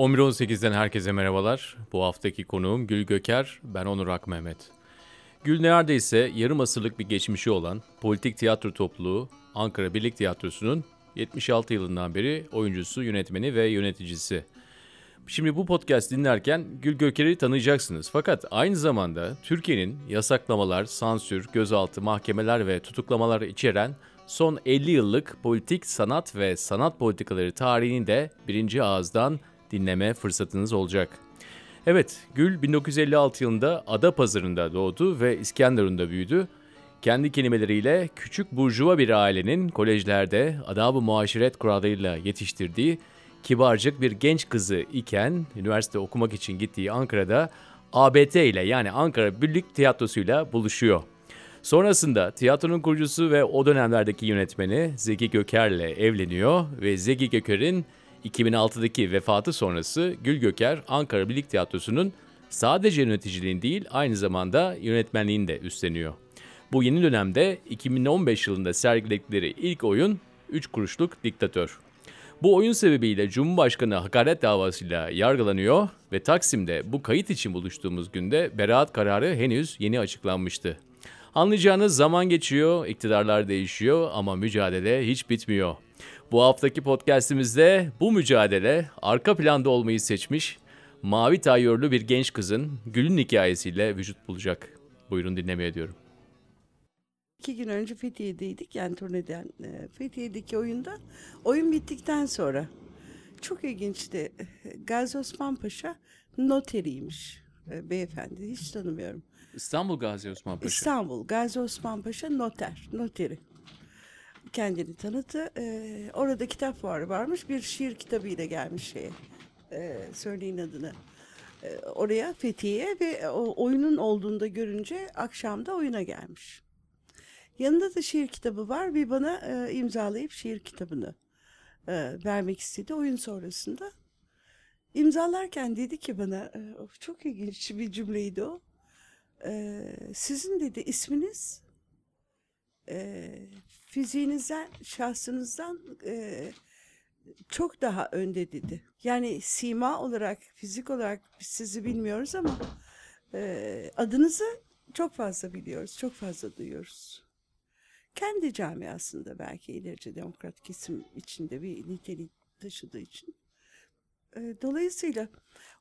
11.18'den herkese merhabalar. Bu haftaki konuğum Gül Göker, ben Onur Ak Mehmet. Gül neredeyse yarım asırlık bir geçmişi olan politik tiyatro topluluğu Ankara Birlik Tiyatrosu'nun 76 yılından beri oyuncusu, yönetmeni ve yöneticisi. Şimdi bu podcast dinlerken Gül Göker'i tanıyacaksınız. Fakat aynı zamanda Türkiye'nin yasaklamalar, sansür, gözaltı, mahkemeler ve tutuklamalar içeren son 50 yıllık politik sanat ve sanat politikaları tarihini de birinci ağızdan dinleme fırsatınız olacak. Evet, Gül 1956 yılında Adapazarı'nda doğdu ve İskenderun'da büyüdü. Kendi kelimeleriyle küçük burjuva bir ailenin kolejlerde adab-ı muaşeret kurallarıyla yetiştirdiği kibarcık bir genç kızı iken üniversite okumak için gittiği Ankara'da ABT ile yani Ankara Birlik Tiyatrosu'yla buluşuyor. Sonrasında tiyatronun kurucusu ve o dönemlerdeki yönetmeni Zeki Göker'le evleniyor ve Zeki Göker'in 2006'daki vefatı sonrası Gül Göker Ankara Birlik Tiyatrosu'nun sadece yöneticiliğini değil aynı zamanda yönetmenliğini de üstleniyor. Bu yeni dönemde 2015 yılında sergiledikleri ilk oyun 3 kuruşluk diktatör. Bu oyun sebebiyle Cumhurbaşkanı hakaret davasıyla yargılanıyor ve Taksim'de bu kayıt için buluştuğumuz günde beraat kararı henüz yeni açıklanmıştı. Anlayacağınız zaman geçiyor, iktidarlar değişiyor ama mücadele hiç bitmiyor. Bu haftaki podcastimizde bu mücadele arka planda olmayı seçmiş mavi tayyörlü bir genç kızın Gül'ün hikayesiyle vücut bulacak. Buyurun dinlemeye diyorum. İki gün önce Fethiye'deydik yani turneden e, Fethiye'deki oyunda. Oyun bittikten sonra çok ilginçti. Gazi Osman Paşa noteriymiş e, beyefendi hiç tanımıyorum. İstanbul Gazi Osman Paşa. İstanbul Gazi Osman Paşa noter, noteri. Kendini tanıttı. E, orada kitap fuarı varmış. Bir şiir kitabıyla gelmiş şeye. E, söyleyin adını. E, oraya Fethiye'ye ve o oyunun olduğunda görünce akşamda oyuna gelmiş. Yanında da şiir kitabı var. Bir bana e, imzalayıp şiir kitabını e, vermek istedi oyun sonrasında. İmzalarken dedi ki bana, e, çok ilginç bir cümleydi o. E, sizin dedi isminiz e, fiziğinizden, şahsınızdan e, çok daha önde dedi. Yani sima olarak, fizik olarak biz sizi bilmiyoruz ama e, adınızı çok fazla biliyoruz, çok fazla duyuyoruz kendi camiasında belki ilerici demokrat kesim içinde bir nitelik taşıdığı için. E, dolayısıyla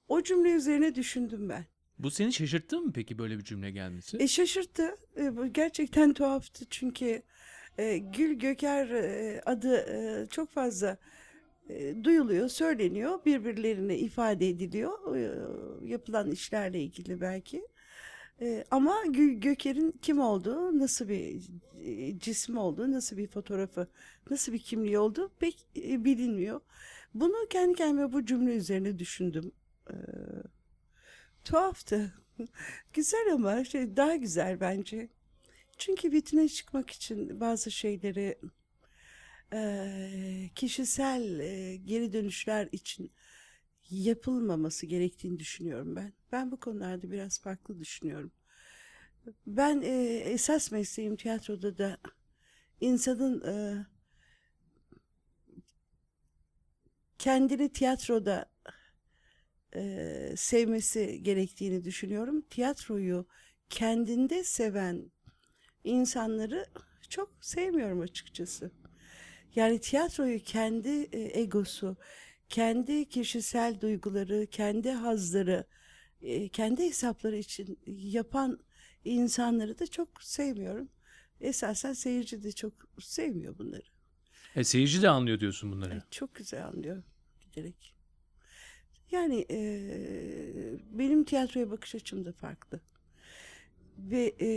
o cümle üzerine düşündüm ben. Bu seni şaşırttı mı peki böyle bir cümle gelmesi? E şaşırttı. E, bu gerçekten tuhaftı çünkü e, Gül Göker e, adı e, çok fazla e, duyuluyor, söyleniyor, birbirlerine ifade ediliyor e, yapılan işlerle ilgili belki. E, ama Gö Göker'in kim olduğu, nasıl bir e, cismi olduğu, nasıl bir fotoğrafı, nasıl bir kimliği olduğu pek e, bilinmiyor. Bunu kendi kendime bu cümle üzerine düşündüm. E, tuhaftı. güzel ama şey daha güzel bence. Çünkü vitrine çıkmak için bazı şeyleri e, kişisel e, geri dönüşler için yapılmaması gerektiğini düşünüyorum ben. Ben bu konularda biraz farklı düşünüyorum. Ben e, esas mesleğim tiyatroda da insanın e, kendini tiyatroda e, sevmesi gerektiğini düşünüyorum. Tiyatroyu kendinde seven insanları çok sevmiyorum açıkçası. Yani tiyatroyu kendi egosu, kendi kişisel duyguları, kendi hazları, kendi hesapları için yapan insanları da çok sevmiyorum. Esasen seyirci de çok sevmiyor bunları. E, seyirci de anlıyor diyorsun bunları. E, çok güzel anlıyor giderek. Yani e, benim tiyatroya bakış açım da farklı. Ve e,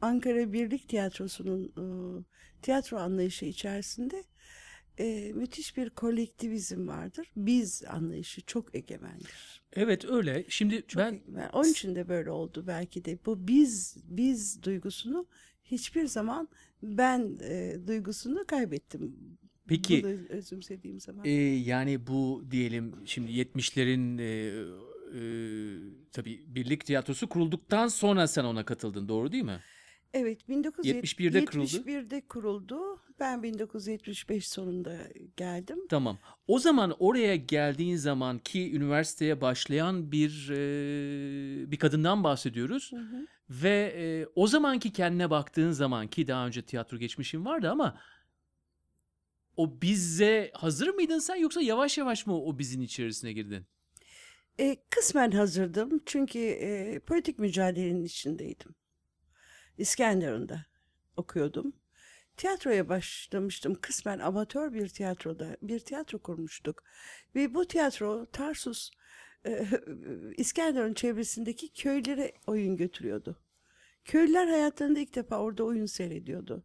Ankara Birlik Tiyatrosu'nun e, tiyatro anlayışı içerisinde e, müthiş bir kolektivizm vardır. Biz anlayışı çok egemendir. Evet öyle. Şimdi Çok ben egemen. onun için de böyle oldu belki de. Bu biz biz duygusunu hiçbir zaman ben e, duygusunu kaybettim. Peki, Bunu özümsediğim zaman. e, yani bu diyelim şimdi 70'lerin e, e, tabii Birlik Tiyatrosu kurulduktan sonra sen ona katıldın doğru değil mi? Evet 71'de kuruldu. 1971'de kuruldu. Ben 1975 sonunda geldim. Tamam. O zaman oraya geldiğin zaman ki üniversiteye başlayan bir e, bir kadından bahsediyoruz. Ve e, o zamanki kendine baktığın zaman ki daha önce tiyatro geçmişin vardı ama o bize hazır mıydın sen yoksa yavaş yavaş mı o bizin içerisine girdin? E, kısmen hazırdım çünkü e, politik mücadelenin içindeydim. İskenderun'da okuyordum. Tiyatroya başlamıştım kısmen amatör bir tiyatroda. Bir tiyatro kurmuştuk. Ve bu tiyatro Tarsus, e, İskenderun çevresindeki köylere oyun götürüyordu. Köylüler hayatlarında ilk defa orada oyun seyrediyordu.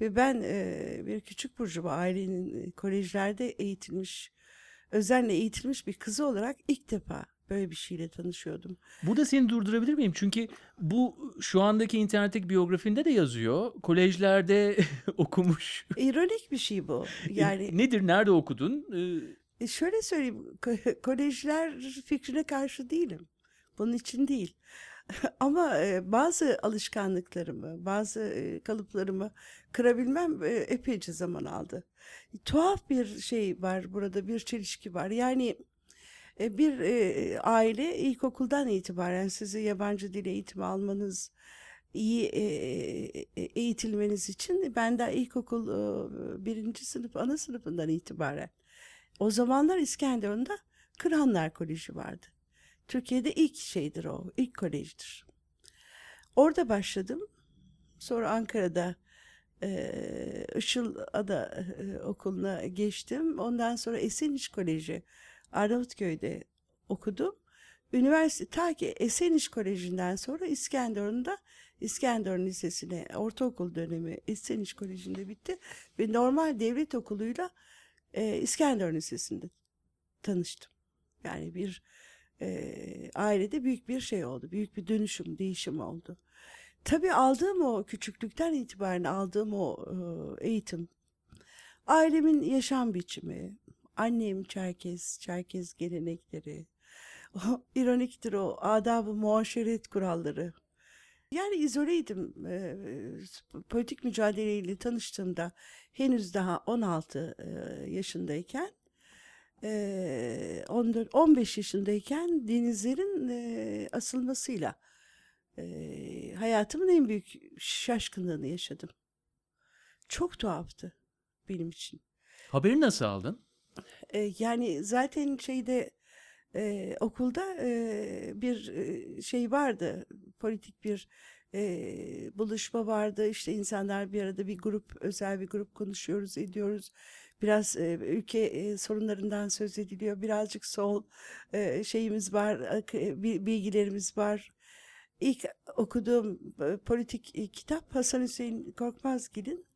Ve ben e, bir küçük burjuva ailenin kolejlerde eğitilmiş, özenle eğitilmiş bir kızı olarak ilk defa böyle bir şeyle tanışıyordum. Burada seni durdurabilir miyim? Çünkü bu şu andaki internetteki biyografinde de yazıyor. Kolejlerde okumuş. İronik bir şey bu. Yani E, Nedir? Nerede okudun? Ee, E, şöyle söyleyeyim, ko- kolejler fikrine karşı değilim. Bunun için değil. Ama bazı alışkanlıklarımı, bazı kalıplarımı kırabilmem e, epeyce zaman aldı. Tuhaf bir şey var burada, bir çelişki var. Yani e, bir aile ilkokuldan itibaren sizi yabancı dil eğitimi almanız, iyi e, eğitilmeniz için ben de ilkokul birinci sınıf, ana sınıfından itibaren o zamanlar İskenderun'da Kıranlar Koleji vardı. Türkiye'de ilk şeydir o, ilk kolejdir. Orada başladım. Sonra Ankara'da eee Işıl Ada eee, Okulu'na geçtim. Ondan sonra Eseniş Koleji Arnavutköy'de okudum. Üniversite ta ki Eseniş Koleji'nden sonra İskenderun'da İskenderun Lisesi'ne ortaokul dönemi Eseniş Koleji'nde bitti ve normal devlet okuluyla e, İskenderun Lisesi'nde tanıştım. Yani bir e, ailede büyük bir şey oldu. Büyük bir dönüşüm, değişim oldu. Tabii aldığım o küçüklükten itibaren aldığım o e, eğitim, ailemin yaşam biçimi, annem Çerkez, Çerkez gelenekleri, o, ironiktir o adab-ı muaşeret kuralları. Yani izoleydim. E, politik mücadeleyle tanıştığımda henüz daha 16 e, yaşındayken e, 14 15 yaşındayken denizlerin e, asılmasıyla e, hayatımın en büyük şaşkınlığını yaşadım. Çok tuhaftı benim için. haberi nasıl aldın? E, yani zaten şeyde e, okulda e, bir şey vardı, politik bir e, buluşma vardı. İşte insanlar bir arada bir grup, özel bir grup konuşuyoruz, ediyoruz. Biraz e, ülke e, sorunlarından söz ediliyor. Birazcık sol e, şeyimiz var, e, bi- bilgilerimiz var. İlk okuduğum e, politik e, kitap Hasan Hüseyin Korkmazgil'in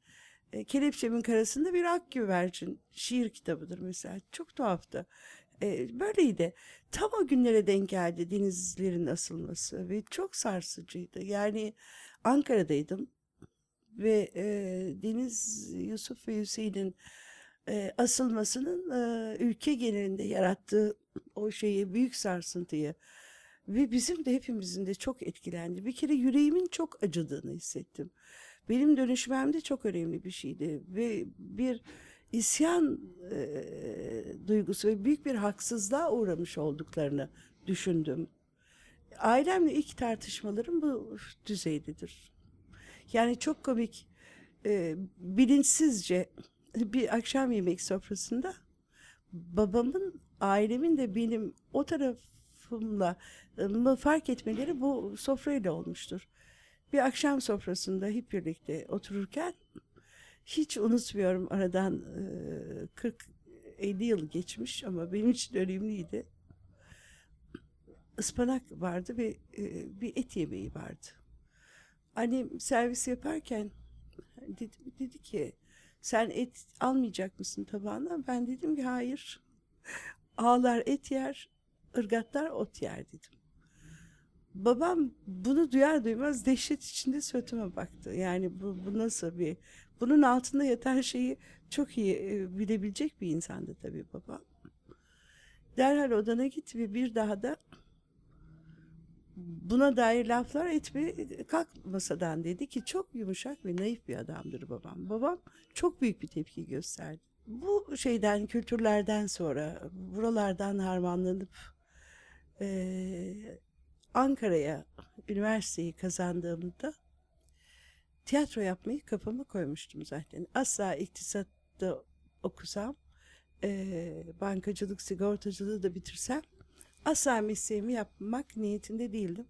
e, Kelepçemin Karasında bir Ak Güvercin şiir kitabıdır mesela. Çok tuhaftı. E, böyleydi. Tam o günlere denk geldi denizlerin asılması ve çok sarsıcıydı. Yani Ankara'daydım ve e, Deniz Yusuf ve Hüseyin'in e, asılmasının e, ülke genelinde yarattığı o şeyi, büyük sarsıntıyı ve bizim de hepimizin de çok etkilendi. Bir kere yüreğimin çok acıdığını hissettim. Benim dönüşmemde çok önemli bir şeydi ve bir isyan e, duygusu ve büyük bir haksızlığa uğramış olduklarını düşündüm. Ailemle ilk tartışmalarım bu düzeydedir. Yani çok komik, e, bilinçsizce bir akşam yemek sofrasında babamın, ailemin de benim o tarafımla mı fark etmeleri bu sofrayla olmuştur. Bir akşam sofrasında hep birlikte otururken hiç unutmuyorum aradan e, 40-50 yıl geçmiş ama benim için önemliydi. Ispanak vardı ve bir et yemeği vardı. Annem servis yaparken dedi, dedi ki sen et almayacak mısın tabağına? Ben dedim ki hayır. Ağlar et yer, ırgatlar ot yer dedim. Babam bunu duyar duymaz dehşet içinde suratıma baktı. Yani bu, bu nasıl bir... Bunun altında yatan şeyi çok iyi e, bilebilecek bir insandı tabii babam. Derhal odana git ve bir daha da buna dair laflar etme kalkmasadan dedi ki çok yumuşak ve naif bir adamdır babam. Babam çok büyük bir tepki gösterdi. Bu şeyden kültürlerden sonra buralardan harmanlanıp eee, Ankara'ya üniversiteyi kazandığımda tiyatro yapmayı kafama koymuştum zaten. Asla iktisatta okusam, eee, bankacılık, sigortacılığı da bitirsem asla mesleğimi yapmak niyetinde değildim.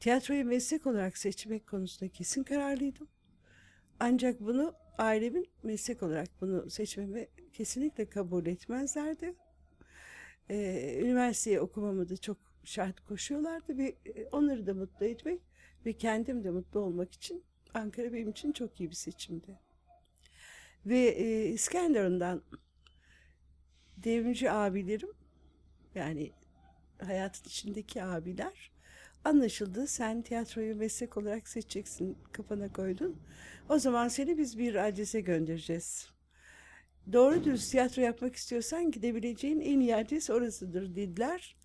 Tiyatroyu meslek olarak seçmek konusunda kesin kararlıydım. Ancak bunu ailemin meslek olarak bunu seçmemi kesinlikle kabul etmezlerdi. Ee, üniversiteye okumamı da çok şart koşuyorlardı ve e, onları da mutlu etmek ve kendim de mutlu olmak için Ankara benim için çok iyi bir seçimdi. Ve e, İskenderun'dan devrimci abilerim yani hayatın içindeki abiler anlaşıldı. Sen tiyatroyu meslek olarak seçeceksin kafana koydun. O zaman seni biz bir adrese göndereceğiz. Doğru düz tiyatro yapmak istiyorsan gidebileceğin en iyi adres orasıdır dediler.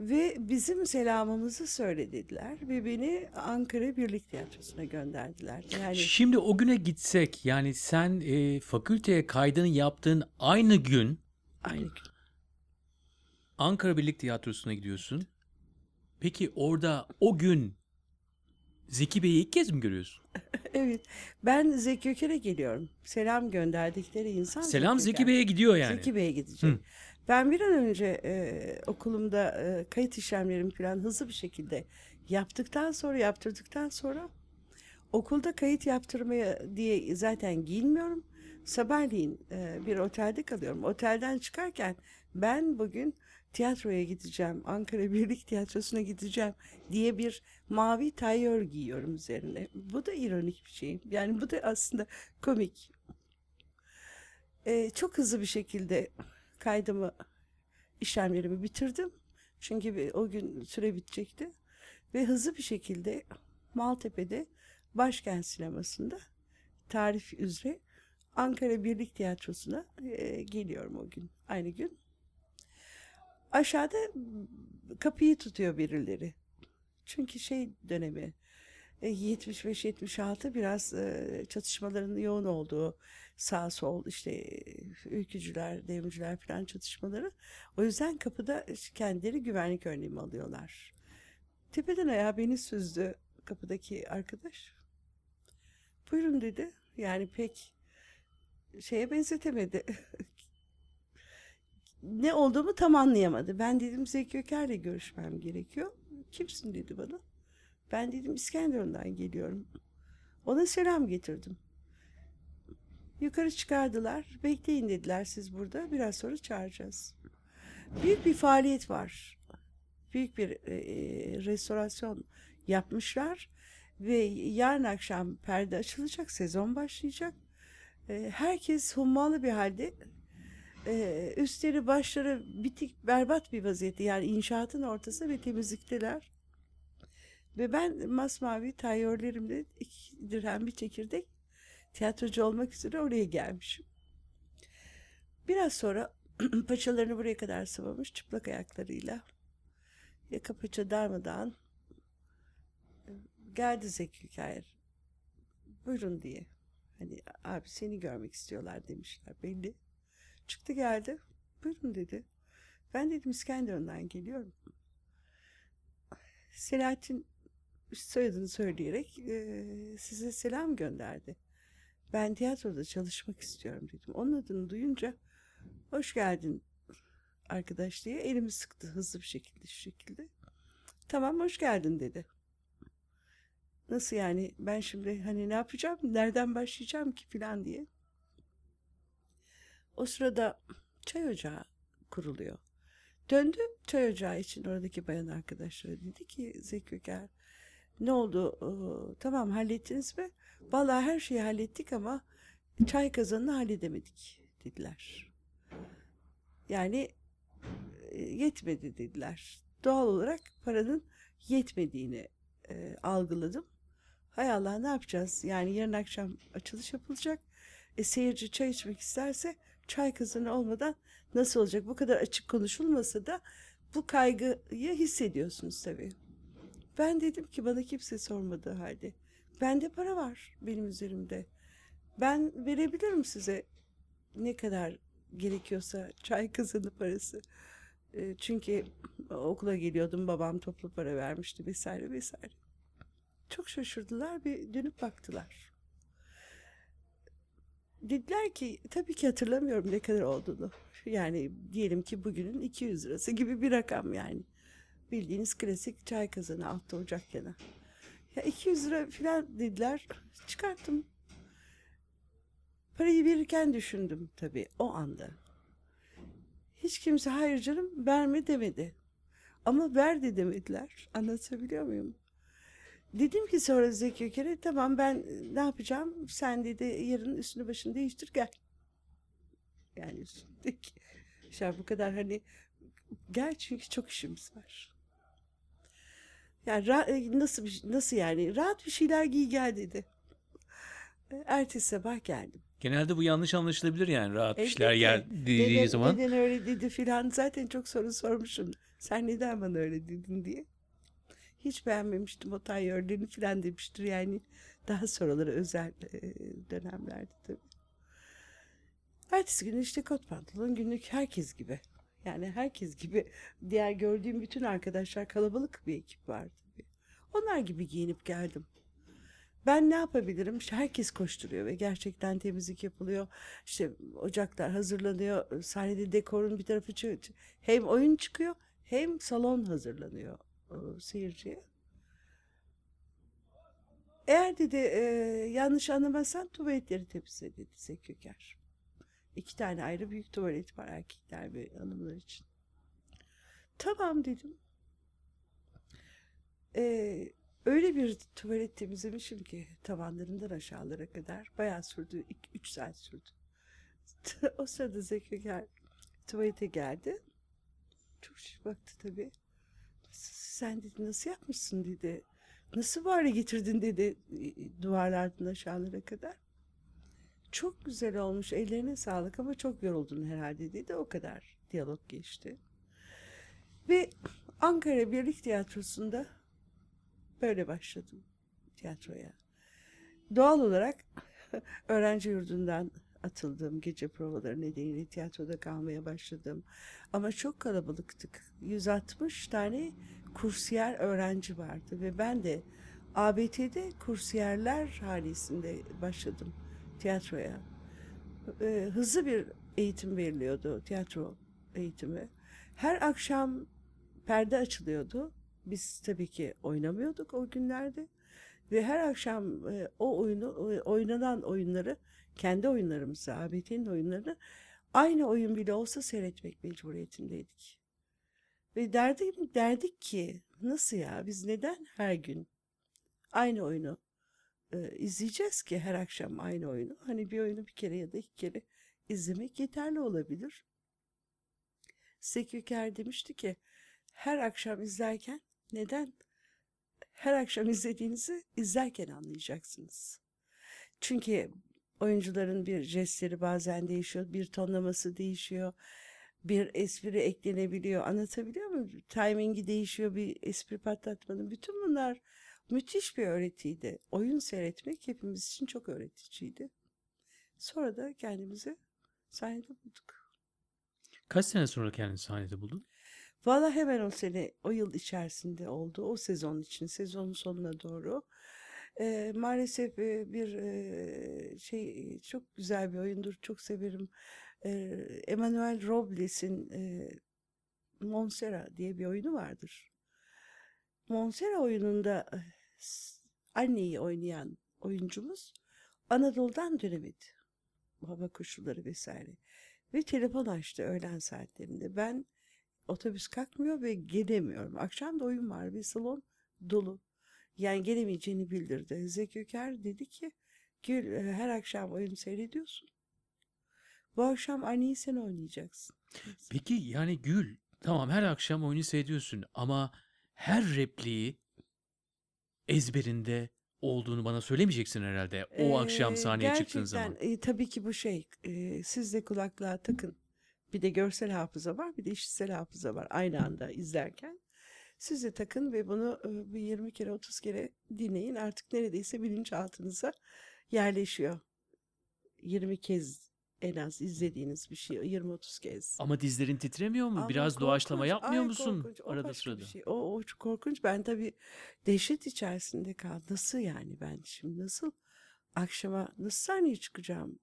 Ve bizim selamımızı söylediler ve beni Ankara Birlik Tiyatrosu'na gönderdiler. Yani Şimdi o güne gitsek yani sen e, fakülteye kaydını yaptığın aynı gün aynı gün. Ankara Birlik Tiyatrosu'na gidiyorsun. Peki orada o gün Zeki Bey'i ilk kez mi görüyorsun? Evet. Ben Zeki Öker'e geliyorum. Selam gönderdikleri insan Selam Zeki Öker. Bey'e gidiyor yani. Zeki Bey'e gidecek. Ben bir an önce e, okulumda e, kayıt işlemlerimi falan hızlı bir şekilde yaptıktan sonra yaptırdıktan sonra okulda kayıt yaptırmaya diye zaten giyinmiyorum. Sabahleyin e, bir otelde kalıyorum. Otelden çıkarken ben bugün tiyatroya gideceğim, Ankara Birlik Tiyatrosu'na gideceğim diye bir mavi tayör giyiyorum üzerine. Bu da ironik bir şey. Yani bu da aslında komik. E, çok hızlı bir şekilde kaydımı, işlemlerimi bitirdim. Çünkü o gün süre bitecekti. Ve hızlı bir şekilde Maltepe'de Başkent Sineması'nda tarif üzere Ankara Birlik Tiyatrosu'na e, geliyorum o gün. Aynı gün. Aşağıda kapıyı tutuyor birileri. Çünkü şey dönemi e, 75-76 biraz e, çatışmaların yoğun olduğu sağ sol işte e, ülkücüler, devrimciler falan çatışmaları. O yüzden kapıda kendileri güvenlik önlemi alıyorlar. Tepeden ayağa beni süzdü kapıdaki arkadaş. Buyurun dedi. Yani pek şeye benzetemedi. ne olduğumu tam anlayamadı. Ben dedim Zeki Öker'le görüşmem gerekiyor. Kimsin dedi bana. Ben dedim İskenderun'dan geliyorum. Ona selam getirdim. Yukarı çıkardılar. Bekleyin dediler siz burada. Biraz sonra çağıracağız. Büyük bir faaliyet var. Büyük bir e, restorasyon yapmışlar. Ve yarın akşam perde açılacak. Sezon başlayacak. E, herkes hummalı bir halde üstleri başları bitik berbat bir vaziyette. Yani inşaatın ortası ve temizlikteler. Ve ben masmavi tayörlerimle iki dirhem bir çekirdek tiyatrocu olmak üzere oraya gelmişim. Biraz sonra paçalarını buraya kadar sıvamış çıplak ayaklarıyla yaka paça darmadağın geldi Zeki Kayır. Buyurun diye. Hani abi seni görmek istiyorlar demişler belli. Çıktı geldi. Buyurun dedi. Ben dedim İskenderun'dan geliyorum. Selahattin soyadını söyleyerek eee, size selam gönderdi. Ben tiyatroda çalışmak istiyorum dedim. Onun adını duyunca hoş geldin arkadaş diye elimi sıktı hızlı bir şekilde şu şekilde. Tamam hoş geldin dedi. Nasıl yani ben şimdi hani ne yapacağım nereden başlayacağım ki falan diye. O sırada çay ocağı kuruluyor. Döndü çay ocağı için oradaki bayan arkadaşlara dedi ki Zeki Öker ne oldu Ee, tamam hallettiniz mi? Vallahi her şeyi hallettik ama çay kazanını halledemedik dediler. Yani yetmedi dediler. Doğal olarak paranın yetmediğini e, algıladım. Hay Allah ne yapacağız? Yani yarın akşam açılış yapılacak. E, seyirci çay içmek isterse çay kazanı olmadan nasıl olacak? Bu kadar açık konuşulmasa da bu kaygıyı hissediyorsunuz tabii. Ben dedim ki bana kimse sormadığı halde. Bende para var benim üzerimde. Ben verebilirim size ne kadar gerekiyorsa çay kazanı parası. E, çünkü okula geliyordum babam toplu para vermişti vesaire vesaire. Çok şaşırdılar ve dönüp baktılar. Dediler ki tabii ki hatırlamıyorum ne kadar olduğunu. Yani diyelim ki bugünün 200 lirası gibi bir rakam yani. Bildiğiniz klasik çay kazanı altta ocak yana. Ya 200 lira falan dediler. Çıkarttım. Parayı verirken düşündüm tabii o anda. Hiç kimse hayır canım verme demedi. Ama ver de demediler. Anlatabiliyor muyum? Dedim ki sonra Zeki Öker'e tamam ben ne yapacağım? Sen dedi yarın üstünü başını değiştir gel. Yani üstündeki şey bu kadar hani gel çünkü çok işimiz var. Yani ra- nasıl bir, nasıl yani rahat bir şeyler giy gel dedi. Ertesi sabah geldim. Genelde bu yanlış anlaşılabilir yani rahat işler Elbette. yer dediği neden, zaman. Neden öyle dedi filan zaten çok soru sormuşum. Sen neden bana öyle dedin diye. Hiç beğenmemiştim o tayyörlerini filan demiştir yani. Daha sonraları özel e, dönemlerde tabii. Ertesi gün işte kot pantolon günlük herkes gibi. Yani herkes gibi diğer gördüğüm bütün arkadaşlar kalabalık bir ekip var tabii. Onlar gibi giyinip geldim. Ben ne yapabilirim? İşte herkes koşturuyor ve gerçekten temizlik yapılıyor. İşte ocaklar hazırlanıyor. Sahnede dekorun bir tarafı çı- hem oyun çıkıyor hem salon hazırlanıyor seyirciye. Eğer dedi e, yanlış anlamazsan tuvaletleri temizle dedi Zeki Öker. İki tane ayrı büyük tuvalet var erkekler ve hanımlar için. Tamam dedim. Ee, öyle bir tuvalet temizlemişim ki tavanlarından aşağılara kadar bayağı sürdü. 3 saat sürdü. o sırada Zeki gel, tuvalete geldi. Çok şiş baktı tabii. Sen dedi nasıl yapmışsın dedi. Nasıl bu getirdin dedi e, duvarlardan aşağılara kadar. Çok güzel olmuş ellerine sağlık ama çok yoruldun herhalde dedi. O kadar diyalog geçti. Ve Ankara Birlik Tiyatrosu'nda böyle başladım tiyatroya. Doğal olarak öğrenci yurdundan atıldığım gece provaları nedeniyle tiyatroda kalmaya başladım. Ama çok kalabalıktık. 160 tane kursiyer öğrenci vardı ve ben de ABT'de kursiyerler hanesinde başladım tiyatroya. Ee, hızlı bir eğitim veriliyordu, tiyatro eğitimi. Her akşam perde açılıyordu. Biz tabii ki oynamıyorduk o günlerde. Ve her akşam e, o oyunu e, oynanan oyunları kendi oyunlarımızı, ABT'nin oyunlarını aynı oyun bile olsa seyretmek mecburiyetindeydik. Ve derdik, derdik ki nasıl ya biz neden her gün aynı oyunu e, izleyeceğiz ki her akşam aynı oyunu? Hani bir oyunu bir kere ya da iki kere izlemek yeterli olabilir. Seküker demişti ki her akşam izlerken neden her akşam izlediğinizi izlerken anlayacaksınız. Çünkü oyuncuların bir jestleri bazen değişiyor, bir tonlaması değişiyor, bir espri eklenebiliyor. Anlatabiliyor muyum? Timingi değişiyor, bir espri patlatmanın. Bütün bunlar müthiş bir öğretiydi. Oyun seyretmek hepimiz için çok öğreticiydi. Sonra da kendimizi sahnede bulduk. Kaç sene sonra kendini sahnede buldun? Valla hemen o sene, o yıl içerisinde oldu. O sezon için, sezonun sonuna doğru. Ee, maalesef e, bir e, şey çok güzel bir oyundur. Çok severim. Ee, Emmanuel Robles'in e, Monsera diye bir oyunu vardır. Monsera oyununda e, s- anneyi oynayan oyuncumuz Anadolu'dan dönemedi. Hava koşulları vesaire. Ve telefon açtı öğlen saatlerinde. Ben otobüs kalkmıyor ve gelemiyorum. Akşam da oyun var ve salon dolu. Yani gelemeyeceğini bildirdi. Zeki Öker dedi ki Gül e, her akşam oyun seyrediyorsun. Bu akşam anneyi sen oynayacaksın. Peki yani Gül tamam her akşam oyunu seyrediyorsun ama her repliği ezberinde olduğunu bana söylemeyeceksin herhalde. O akşam Ee, sahneye çıktığın zaman. e, tabii ki bu şey. e, siz de kulaklığa takın. Bir de görsel hafıza var, bir de işitsel hafıza var aynı anda izlerken. Siz de takın ve bunu bir 20 kere 30 kere dinleyin. Artık neredeyse bilinçaltınıza yerleşiyor. 20 kez en az izlediğiniz bir şey 20-30 kez. Ama dizlerin titremiyor mu? Ama Biraz doğaçlama korkunç, yapmıyor ay musun korkunç, o arada sırada? şey. O, o çok korkunç. Ben tabii dehşet içerisinde kaldım. Nasıl yani ben şimdi nasıl akşama nasıl sahneye çıkacağım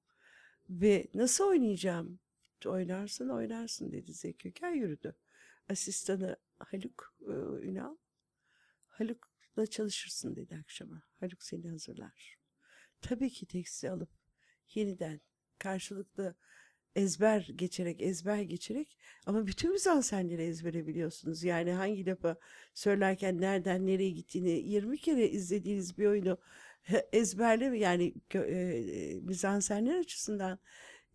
ve nasıl oynayacağım? Oynarsın oynarsın dedi Zeki Öker yürüdü. Asistanı Haluk e, Ünal. Haluk'la çalışırsın dedi akşama. Haluk seni hazırlar. Tabii ki teksi alıp yeniden karşılıklı ezber geçerek ezber geçerek ama bütün mizansenleri ezbere biliyorsunuz. Yani hangi lafı söylerken nereden nereye gittiğini 20 kere izlediğiniz bir oyunu ezberle yani e, mizansenler açısından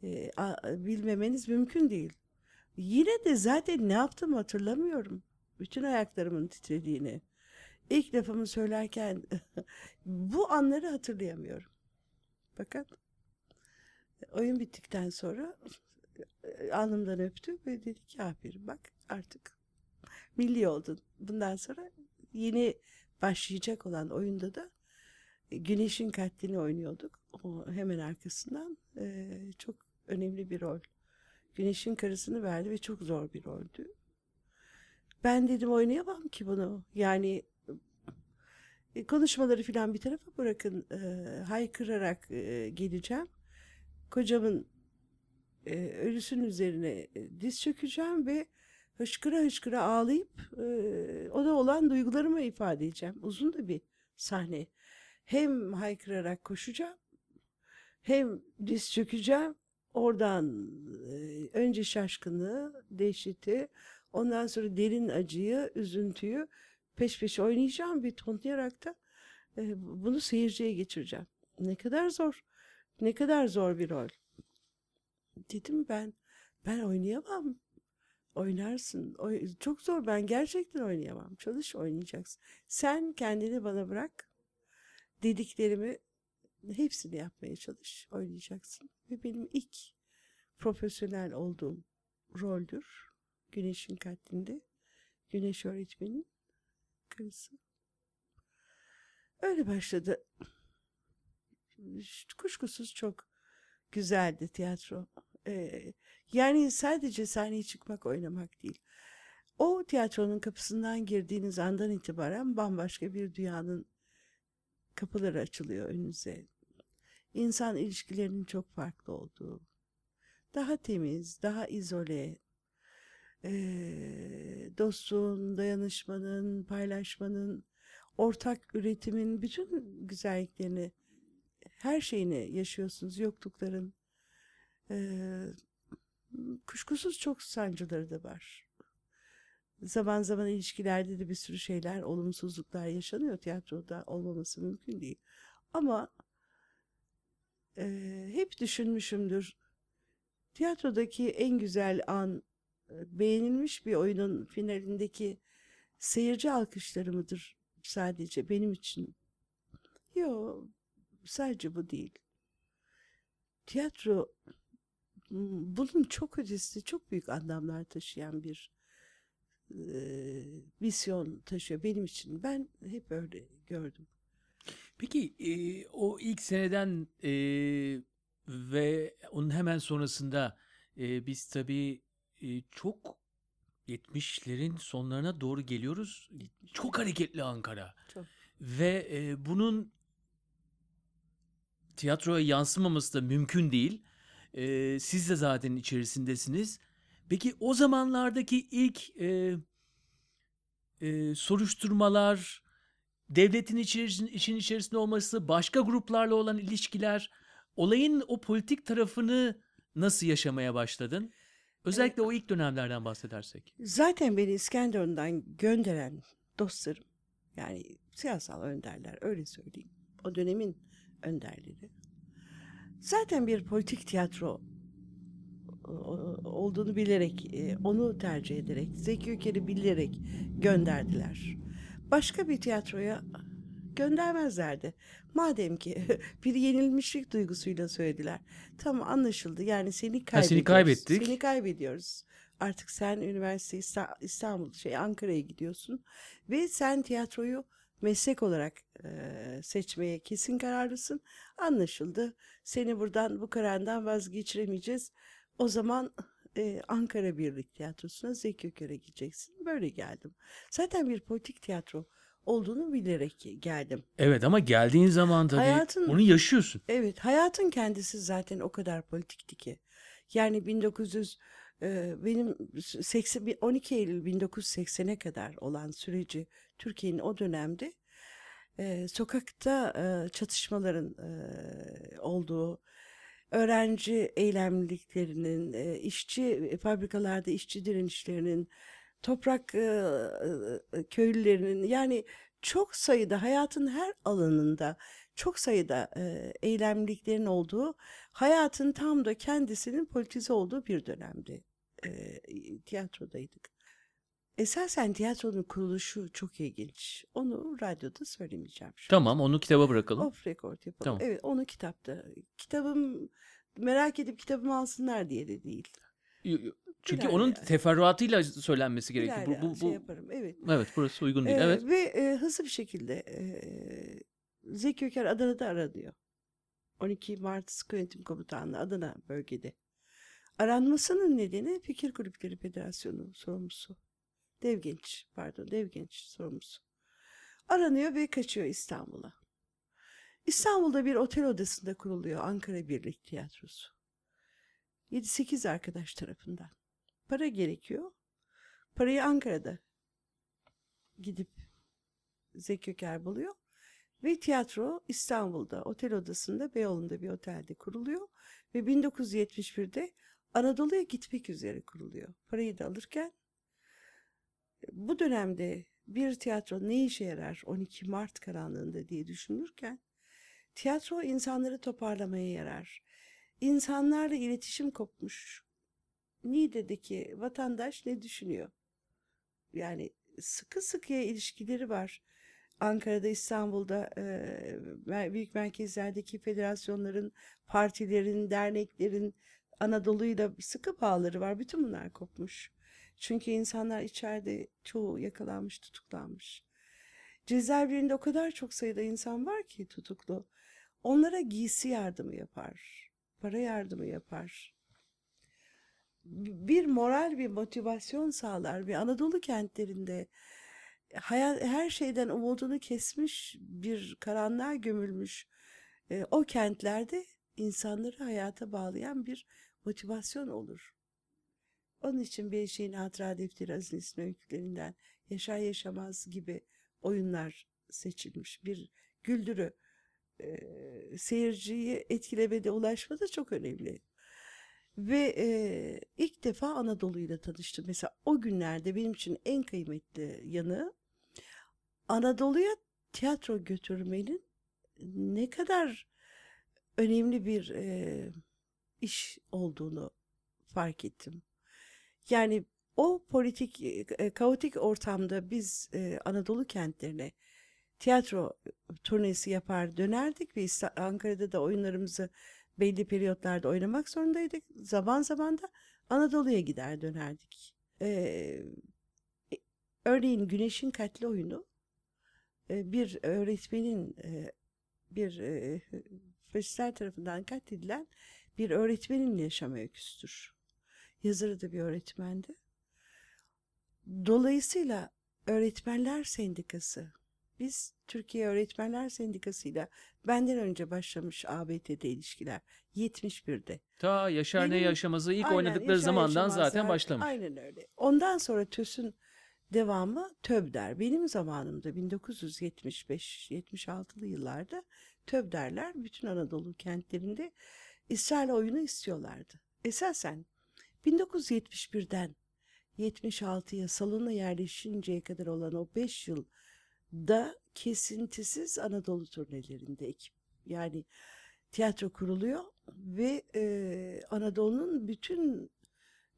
e, a- bilmemeniz mümkün değil. Yine de zaten ne yaptığımı hatırlamıyorum. Bütün ayaklarımın titrediğini. İlk lafımı söylerken bu anları hatırlayamıyorum. Fakat oyun bittikten sonra e, alnımdan öptü ve dedi ki aferin bak artık milli oldun. Bundan sonra yeni başlayacak olan oyunda da e, Güneş'in katlini oynuyorduk. O hemen arkasından e, çok önemli bir rol. Güneş'in karısını verdi ve çok zor bir roldü. Ben dedim oynayamam ki bunu. Yani e, konuşmaları filan bir tarafa bırakın. E, haykırarak e, geleceğim. Kocamın e, ölüsünün üzerine e, diz çökeceğim ve hışkıra hışkıra ağlayıp e, ona olan duygularımı ifade edeceğim. Uzun da bir sahne. Hem haykırarak koşacağım hem diz çökeceğim. Oradan e, önce şaşkınlığı, dehşeti, ondan sonra derin acıyı, üzüntüyü peş peşe oynayacağım bir tonlayarak da e, bunu seyirciye geçireceğim. Ne kadar zor, ne kadar zor bir rol. Dedim ben, ben oynayamam. Oynarsın. Oy- çok zor. Ben gerçekten oynayamam. Çalış oynayacaksın. Sen kendini bana bırak. Dediklerimi hepsini yapmaya çalış. Oynayacaksın. Ve benim ilk profesyonel olduğum roldür. Güneşin katlinde. Güneş öğretmenin karısı. Öyle başladı. Kuşkusuz çok güzeldi tiyatro. Ee, yani sadece sahneye çıkmak, oynamak değil. O tiyatronun kapısından girdiğiniz andan itibaren bambaşka bir dünyanın kapıları açılıyor önünüze. İnsan ilişkilerinin çok farklı olduğu, daha temiz, daha izole, eee dostluğun, dayanışmanın, paylaşmanın, ortak üretimin bütün güzelliklerini, her şeyini yaşıyorsunuz. Yoklukların, eee, kuşkusuz çok sancıları da var. Zaman zaman ilişkilerde de bir sürü şeyler, olumsuzluklar yaşanıyor. Tiyatroda olmaması mümkün değil. Ama eee, hep düşünmüşümdür. Tiyatrodaki en güzel an e, beğenilmiş bir oyunun finalindeki seyirci alkışları mıdır sadece benim için? Yok, sadece bu değil. Tiyatro bunun çok ötesi, çok büyük anlamlar taşıyan bir e, misyon taşıyor benim için. Ben hep öyle gördüm. Peki e, o ilk seneden e, ve onun hemen sonrasında e, biz tabii e, çok 70'lerin sonlarına doğru geliyoruz. Çok hareketli Ankara. Çok. Ve e, bunun tiyatroya yansımaması da mümkün değil. E, siz de zaten içerisindesiniz. Peki o zamanlardaki ilk e, e, soruşturmalar, devletin içerisin, işin içerisinde olması, başka gruplarla olan ilişkiler, olayın o politik tarafını nasıl yaşamaya başladın? Özellikle o ilk dönemlerden bahsedersek. Zaten beni İskenderun'dan gönderen dostlarım, yani siyasal önderler öyle söyleyeyim. O dönemin önderleri. Zaten bir politik tiyatro olduğunu bilerek, e, onu tercih ederek, Zeki Öker'i bilerek gönderdiler. Başka bir tiyatroya göndermezlerdi. Madem ki bir yenilmişlik duygusuyla söylediler. Tamam anlaşıldı. Yani seni kaybediyoruz. kaybettik. Seni kaybediyoruz. Artık sen üniversite İsta- İstanbul şey Ankara'ya gidiyorsun ve sen tiyatroyu meslek olarak eee, seçmeye kesin kararlısın. Anlaşıldı. Seni buradan bu karardan vazgeçiremeyeceğiz. O zaman eee, Ankara Birlik Tiyatrosu'na Zeki Öker'e gideceksin. Böyle geldim. Zaten bir politik tiyatro olduğunu bilerek geldim. Evet ama geldiğin zaman tabii Hayatın- onu yaşıyorsun. Evet, hayatın kendisi zaten o kadar politikti ki. Yani 1900 e, benim 80 bir 12 Eylül 1980'e kadar olan süreci Türkiye'nin o dönemde e, sokakta e, çatışmaların olduğu, öğrenci eylemliliklerinin, e, işçi fabrikalarda işçi direnişlerinin, toprak e, köylülerinin yani çok sayıda hayatın her alanında çok sayıda e, eylemliliklerin olduğu, hayatın tam da kendisinin politize olduğu bir dönemdi. E, tiyatrodaydık. Esasen tiyatronun kuruluşu çok ilginç. Onu radyoda söylemeyeceğim şu. Tamam onu kitaba bırakalım. Off record yapalım. Tamam. Evet onu kitapta. Kitabım merak edip kitabımı alsınlar diye de değil. Çünkü Birer onun yani. teferruatıyla söylenmesi gerekiyor. Bu, ya bu, şey bu, yaparım. Evet. evet burası uygun değil. Ee, Evet. Ve e, hızlı bir şekilde e, Zeki Öker Adana'da aranıyor. 12 Mart Sıkı Yönetim Komutanlığı Adana bölgede. Aranmasının nedeni Fikir Kulüpleri Federasyonu sorumlusu. Devgenç, pardon Devgenç sorumlusu. Aranıyor ve kaçıyor İstanbul'a. İstanbul'da bir otel odasında kuruluyor Ankara Birlik Tiyatrosu. 7-8 arkadaş tarafından. Para gerekiyor. Parayı Ankara'da gidip Zeki Öker buluyor. Ve tiyatro İstanbul'da otel odasında Beyoğlu'nda bir otelde kuruluyor. Ve 1971'de Anadolu'ya gitmek üzere kuruluyor. Parayı da alırken bu dönemde bir tiyatro ne işe yarar 12 Mart karanlığında diye düşünürken tiyatro insanları toparlamaya yarar. İnsanlarla iletişim kopmuş. Niğde'deki vatandaş ne düşünüyor? Yani sıkı sıkıya ilişkileri var. Ankara'da, İstanbul'da, e, büyük merkezlerdeki federasyonların, partilerin, derneklerin Anadolu'yla sıkı bağları var. Bütün bunlar kopmuş. Çünkü insanlar içeride çoğu yakalanmış, tutuklanmış. Cezaevlerinde o kadar çok sayıda insan var ki tutuklu. Onlara giysi yardımı yapar, para yardımı yapar. Bir moral, bir motivasyon sağlar ve Anadolu kentlerinde hayat, her şeyden umudunu kesmiş bir karanlığa gömülmüş e, o kentlerde insanları hayata bağlayan bir motivasyon olur. Onun için bir şeyin hatıra defteri Aziz öykülerinden Yaşar Yaşamaz gibi oyunlar seçilmiş. Bir güldürü e, seyirciyi etkilemede ulaşmada çok önemli. Ve e, ilk defa Anadolu'yla tanıştım. Mesela o günlerde benim için en kıymetli yanı Anadolu'ya tiyatro götürmenin ne kadar önemli bir e, iş olduğunu fark ettim. Yani o politik, e, kaotik ortamda biz e, Anadolu kentlerine tiyatro turnesi yapar dönerdik ve Ankara'da da oyunlarımızı belli periyotlarda oynamak zorundaydık. Zaman zaman da Anadolu'ya gider dönerdik. Ee, e, örneğin Güneşin Katli oyunu e, bir öğretmenin e, bir faşistler tarafından katledilen bir öğretmenin yaşam öyküsüdür. Yazarı da bir öğretmendi. Dolayısıyla Öğretmenler Sendikası, biz Türkiye Öğretmenler Sendikası'yla benden önce başlamış ABT'de ilişkiler 71'de. Ta Yaşar Ne Benim- Yaşamaz'ı ilk Aynen, oynadıkları Yaşar zamandan zaten başlamış. Aynen öyle. Ondan sonra TÖS'ün devamı TÖBDER. Benim zamanımda 1975-76'lı yıllarda TÖBDER'ler bütün Anadolu kentlerinde İsrail oyunu istiyorlardı. Esasen 1971'den 76'ya salona yerleşinceye kadar olan o 5 yılda kesintisiz Anadolu turnelerinde ekip yani tiyatro kuruluyor ve e, Anadolu'nun bütün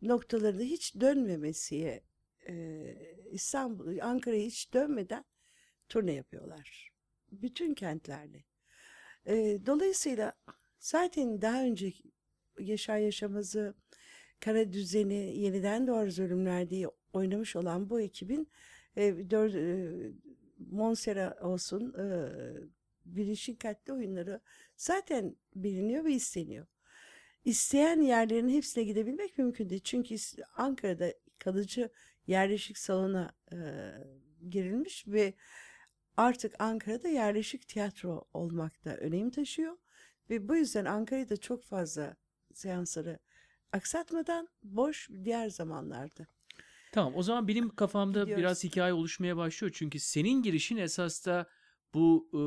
noktalarında hiç dönmemesiye e, İstanbul, Ankara'ya hiç dönmeden turne yapıyorlar. Bütün kentlerle. E, dolayısıyla zaten daha önce Yaşar Yaşamaz'ı Kara Düzeni, Yeniden Doğarız Ölümler diye oynamış olan bu ekibin e, dört, e, Monsera olsun e, Bilişim Katli oyunları zaten biliniyor ve isteniyor. İsteyen yerlerin hepsine gidebilmek mümkün değil. Çünkü Ankara'da kalıcı yerleşik salona e, girilmiş ve artık Ankara'da yerleşik tiyatro olmakta önem taşıyor. Ve bu yüzden Ankara'yı da çok fazla seansları aksatmadan boş diğer zamanlarda. Tamam o zaman benim kafamda Gidiyoruz. biraz hikaye oluşmaya başlıyor. Çünkü senin girişin esas da bu e,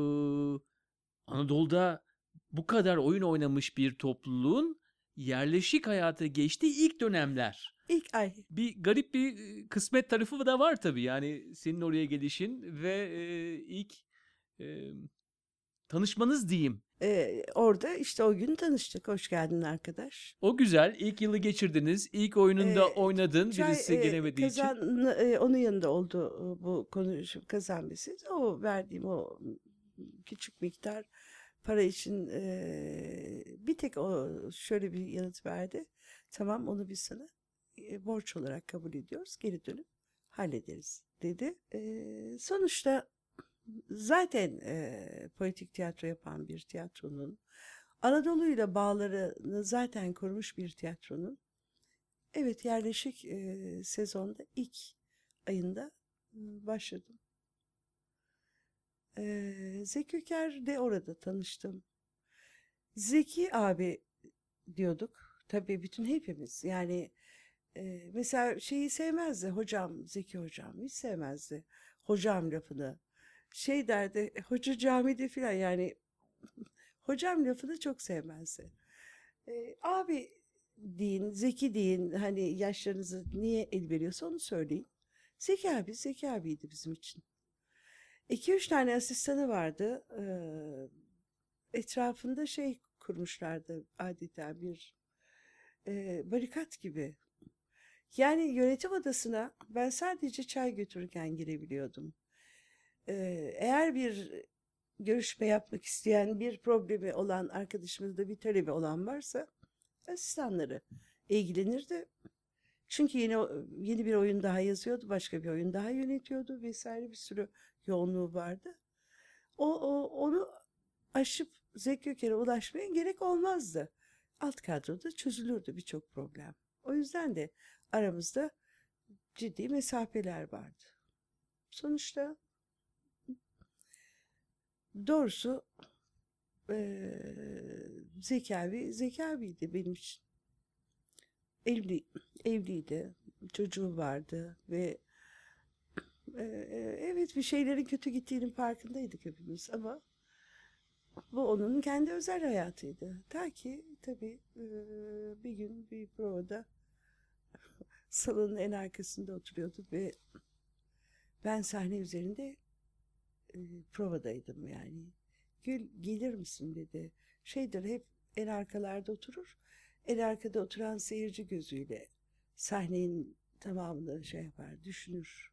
Anadolu'da bu kadar oyun oynamış bir topluluğun yerleşik hayata geçtiği ilk dönemler. İlk ay Bir garip bir kısmet tarafı da var tabii. Yani senin oraya gelişin ve e, ilk e, tanışmanız diyeyim. e, orada işte o gün tanıştık. Hoş geldin arkadaş. O güzel. İlk yılı geçirdiniz. İlk oyununda Ee, oynadın. Çay, Birisi e, gelemediği için. kazan, e, onun yanında oldu e, bu konu kazan meselesi. O verdiğim o küçük miktar para için e, bir tek o şöyle bir yanıt verdi. Tamam onu biz sana e, borç olarak kabul ediyoruz. Geri dönüp hallederiz dedi. E, sonuçta zaten e, politik tiyatro yapan bir tiyatronun Anadolu'yla bağlarını zaten kurmuş bir tiyatronun Evet yerleşik e, sezonda ilk ayında başladım. E, Zeki Öker'de orada tanıştım. Zeki abi diyorduk. Tabii bütün hepimiz. Yani e, mesela şeyi sevmezdi. Hocam, Zeki hocam hiç sevmezdi. Hocam lafını. Şey derdi, hoca camide filan yani hocam lafını çok sevmezdi. E, abi deyin, Zeki deyin, hani yaşlarınızı niye el veriyorsa onu söyleyin. Zeki abi, Zeki abiydi bizim için. İki üç tane asistanı vardı. Ee, etrafında şey kurmuşlardı adeta bir e, barikat gibi. Yani yönetim odasına ben sadece çay götürürken girebiliyordum. Eğer bir görüşme yapmak isteyen, bir problemi olan arkadaşımızda bir talebi olan varsa asistanları ilgilenirdi. Çünkü yeni yeni bir oyun daha yazıyordu, başka bir oyun daha yönetiyordu vesaire bir sürü yoğunluğu vardı. O, o onu aşıp Zeki ulaşmaya gerek olmazdı. Alt kadroda çözülürdü birçok problem. O yüzden de aramızda ciddi mesafeler vardı. Sonuçta doğrusu abi, Zeki abiydi benim için. Evli, evliydi, çocuğu vardı ve eee, evet bir şeylerin kötü gittiğinin farkındaydık hepimiz ama bu onun kendi özel hayatıydı. Ta ki tabii eee, bir gün bir provada salonun en arkasında oturuyorduk ve ben sahne üzerinde eee, provadaydım yani. Gül gelir misin dedi. Şeydir hep en arkalarda oturur. En arkada oturan seyirci gözüyle sahnenin tamamını şey yapar, düşünür.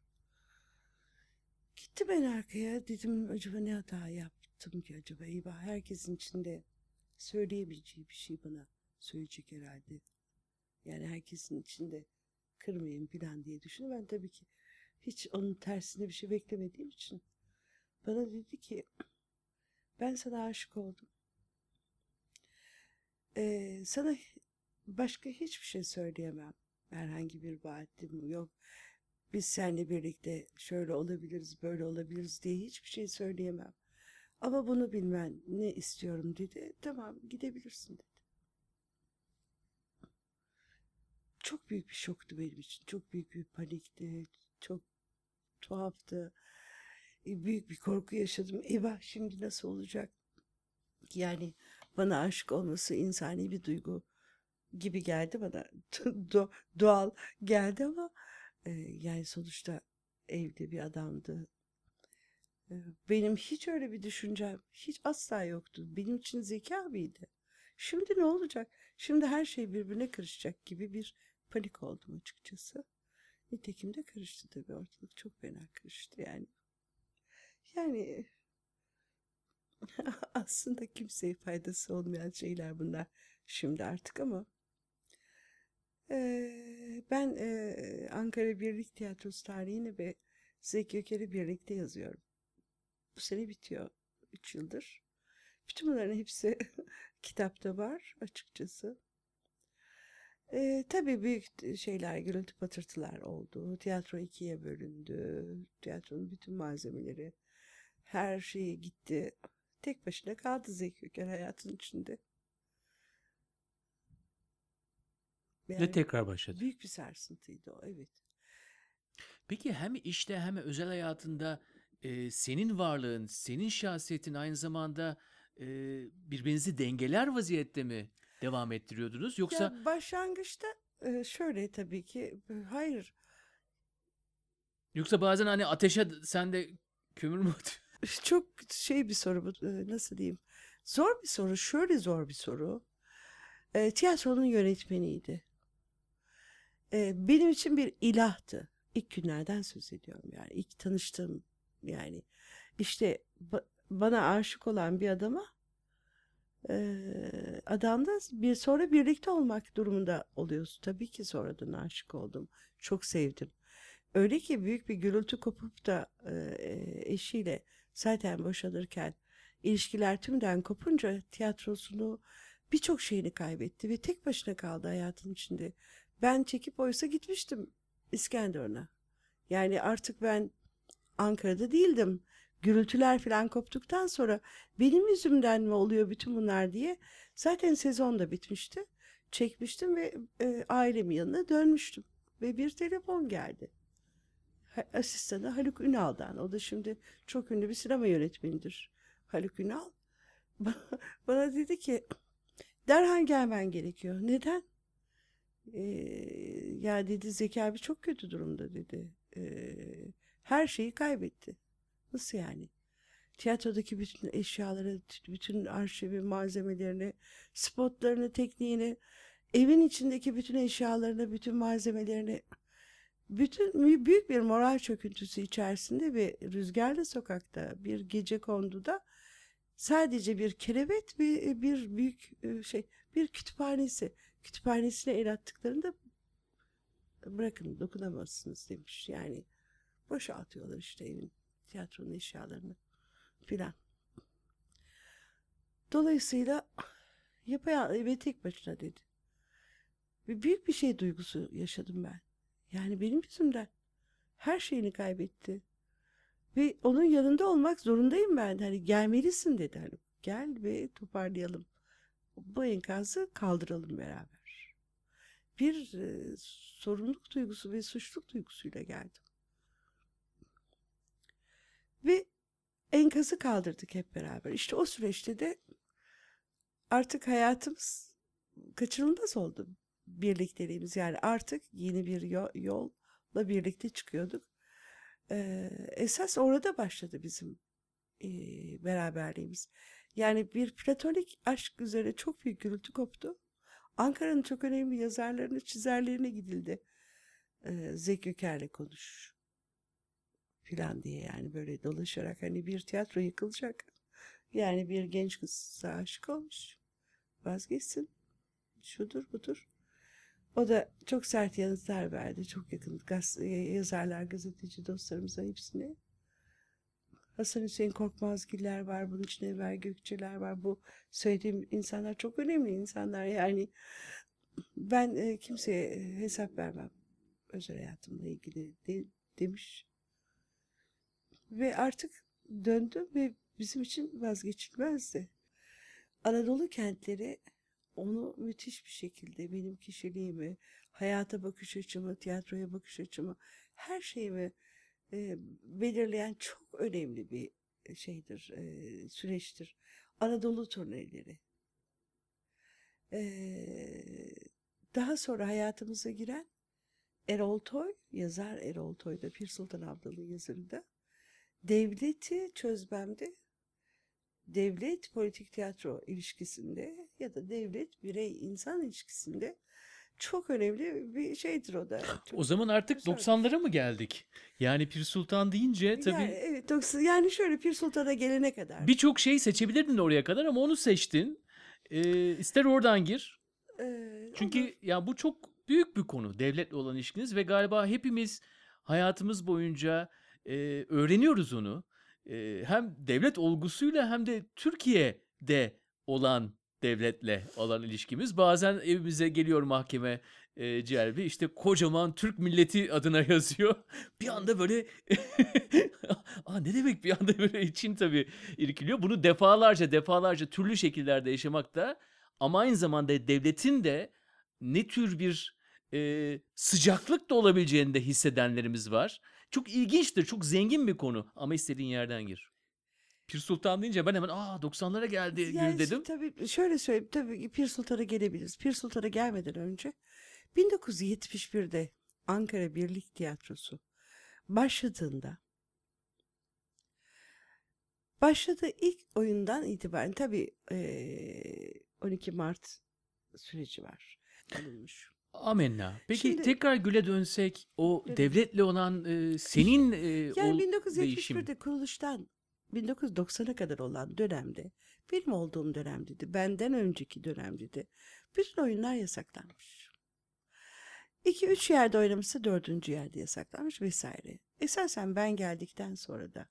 Gittim en arkaya dedim acaba ne hata yaptım ki acaba eyvah herkesin içinde söyleyebileceği bir şey bana söyleyecek herhalde. Yani herkesin içinde kırmayayım falan diye düşündüm. Ben tabii ki hiç onun tersinde bir şey beklemediğim için bana dedi ki ben sana aşık oldum. Ee, sana başka hiçbir şey söyleyemem. Herhangi bir vaadim yok. Biz seninle birlikte şöyle olabiliriz, böyle olabiliriz diye hiçbir şey söyleyemem. Ama bunu bilmen ne istiyorum dedi. Tamam gidebilirsin dedi. Çok büyük bir şoktu benim için. Çok büyük bir panikti. Çok tuhaftı. E, Büyük bir korku yaşadım. Eyvah şimdi nasıl olacak? Yani bana aşık olması insani bir duygu gibi geldi bana. Do- doğal geldi ama e, yani sonuçta evli bir adamdı. E, Benim hiç öyle bir düşüncem hiç asla yoktu. Benim için Zeki abiydi. Şimdi ne olacak? Şimdi her şey birbirine karışacak gibi bir panik oldum açıkçası. Nitekim de karıştı tabii ortalık çok fena karıştı yani. Yani aslında kimseye faydası olmayan şeyler bunlar şimdi artık ama Ee, ben e, Ankara Birlik Tiyatrosu tarihini ve Zeki Öker'i birlikte yazıyorum. Bu sene bitiyor. Üç yıldır. Bütün bunların hepsi kitapta var açıkçası. Ee, tabii büyük şeyler, gürültü patırtılar oldu. Tiyatro ikiye bölündü. Tiyatronun bütün malzemeleri, her şeyi gitti. Tek başına kaldı Zeki Öker hayatın içinde. Ve Yani tekrar başladı. büyük bir sarsıntıydı o, evet. Peki hem işte hem özel hayatında e, senin varlığın, senin şahsiyetin aynı zamanda e, birbirinizi dengeler vaziyette mi devam ettiriyordunuz? Yoksa Ya başlangıçta e, şöyle tabii ki e, hayır yoksa bazen hani ateşe sen de kömür mü atıyorsun? Çok şey bir soru bu nasıl diyeyim? Zor bir soru şöyle zor bir soru. E, tiyatronun yönetmeniydi. E, benim için bir ilahtı. İlk günlerden söz ediyorum yani ilk tanıştığım yani. İşte ba- bana aşık olan bir adama e, adamda bir sonra birlikte olmak durumunda oluyorsun tabii ki sonradan aşık oldum. Çok sevdim. Öyle ki büyük bir gürültü kopup da e, eşiyle zaten boşanırken ilişkiler tümden kopunca tiyatrosunu birçok şeyini kaybetti ve tek başına kaldı hayatın içinde. Ben çekip oysa gitmiştim İskenderun'a. Yani artık ben Ankara'da değildim. Gürültüler falan koptuktan sonra benim yüzümden mi oluyor bütün bunlar diye zaten sezon da bitmişti. Çekmiştim ve e, ailemin yanına dönmüştüm. Ve bir telefon geldi asistanı Haluk Ünal'dan. O da şimdi çok ünlü bir sinema yönetmenidir. Haluk Ünal. Bana, dedi ki derhal gelmen gerekiyor. Neden? Ee, ya dedi Zeki abi çok kötü durumda dedi. Ee, her şeyi kaybetti. Nasıl yani? Tiyatrodaki bütün eşyaları, bütün arşivi, malzemelerini, spotlarını, tekniğini, evin içindeki bütün eşyalarını, bütün malzemelerini bütün büyük bir moral çöküntüsü içerisinde ve rüzgarlı sokakta bir gece konduda sadece bir kerevet ve bir büyük e, şey bir kütüphanesi kütüphanesine el attıklarında bırakın dokunamazsınız demiş. Yani boşaltıyorlar işte evin tiyatronun eşyalarını filan. Dolayısıyla yapayalnız ve tek başına dedi. Ve büyük bir şey duygusu yaşadım ben. Yani benim yüzümden. Her şeyini kaybetti. Ve onun yanında olmak zorundayım ben. Hani gelmelisin dedi. Hani gel ve toparlayalım. Bu enkazı kaldıralım beraber. Bir e, sorumluluk duygusu ve suçluluk duygusuyla geldim. Ve enkazı kaldırdık hep beraber. İşte o süreçte de artık hayatımız kaçınılmaz oldu birlikteliğimiz. Yani artık yeni bir yo- yolla birlikte çıkıyorduk. Ee, esas orada başladı bizim e, beraberliğimiz. Yani bir platonik aşk üzere çok büyük gürültü koptu. Ankara'nın çok önemli yazarlarını, çizerlerine gidildi. Ee, Zeki Öker'le konuş filan diye yani böyle dolaşarak hani bir tiyatro yıkılacak. Yani bir genç kız aşık olmuş. Vazgeçsin. Şudur budur. O da çok sert yanıtlar verdi. Çok yakın gaz, e, yazarlar, gazeteci dostlarımıza hepsine. Hasan Hüseyin Korkmazgiller var. Bunun içinde Ever Gökçeler var. Bu söylediğim insanlar çok önemli insanlar. Yani ben e, kimseye hesap vermem. Özel hayatımla ilgili de- demiş. Ve artık döndüm ve bizim için vazgeçilmezdi. Anadolu kentleri onu müthiş bir şekilde benim kişiliğimi, hayata bakış açımı, tiyatroya bakış açımı, her şeyimi e, belirleyen çok önemli bir şeydir, e, süreçtir. Anadolu turneleri. E, daha sonra hayatımıza giren Erol Toy, yazar Erol Toy da Pir Sultan Abdal'ın yazarında devleti çözmemde devlet politik tiyatro ilişkisinde ya da devlet birey insan ilişkisinde çok önemli bir şeydir o da. Çok- O zaman artık Güzel. 90'lara mı geldik? Yani Pir Sultan deyince tabii Yani, evet, doksan- yani şöyle Pir Sultan'a gelene kadar. birçok şey seçebilirdin oraya kadar ama onu seçtin. Ee, ister oradan gir. Ee, Çünkü olur. ya bu çok büyük bir konu devletle olan ilişkiniz ve galiba hepimiz hayatımız boyunca e, öğreniyoruz onu. E, hem devlet olgusuyla hem de Türkiye'de olan devletle olan ilişkimiz. Bazen evimize geliyor mahkeme e, celbi işte kocaman Türk milleti adına yazıyor. Bir anda böyle Aa, ne demek bir anda böyle için tabii irkiliyor. Bunu defalarca defalarca türlü şekillerde yaşamak da ama aynı zamanda devletin de ne tür bir e, sıcaklık da olabileceğini de hissedenlerimiz var. Çok ilginçtir, çok zengin bir konu ama istediğin yerden gir. Pir Sultan deyince ben hemen aa 90'lara geldi Yani dedim. Tabii şöyle söyleyeyim. Tabii Pir Sultan'a gelebiliriz. Pir Sultan'a gelmeden önce 1971'de Ankara Birlik Tiyatrosu başladığında başladığı ilk oyundan itibaren tabii eee, 12 Mart süreci var. Alınmış. Amenna. Peki Şimdi- tekrar Gül'e dönsek o Evet. devletle olan e, senin e, Yani ol- 1971'de değişim. kuruluştan 1990'a kadar olan dönemde benim olduğum dönemdeydi. Benden önceki dönemdeydi. Bütün oyunlar yasaklanmış. 2-3 yerde oynamışsa dördüncü yerde yasaklanmış vesaire. Esasen ben geldikten sonra da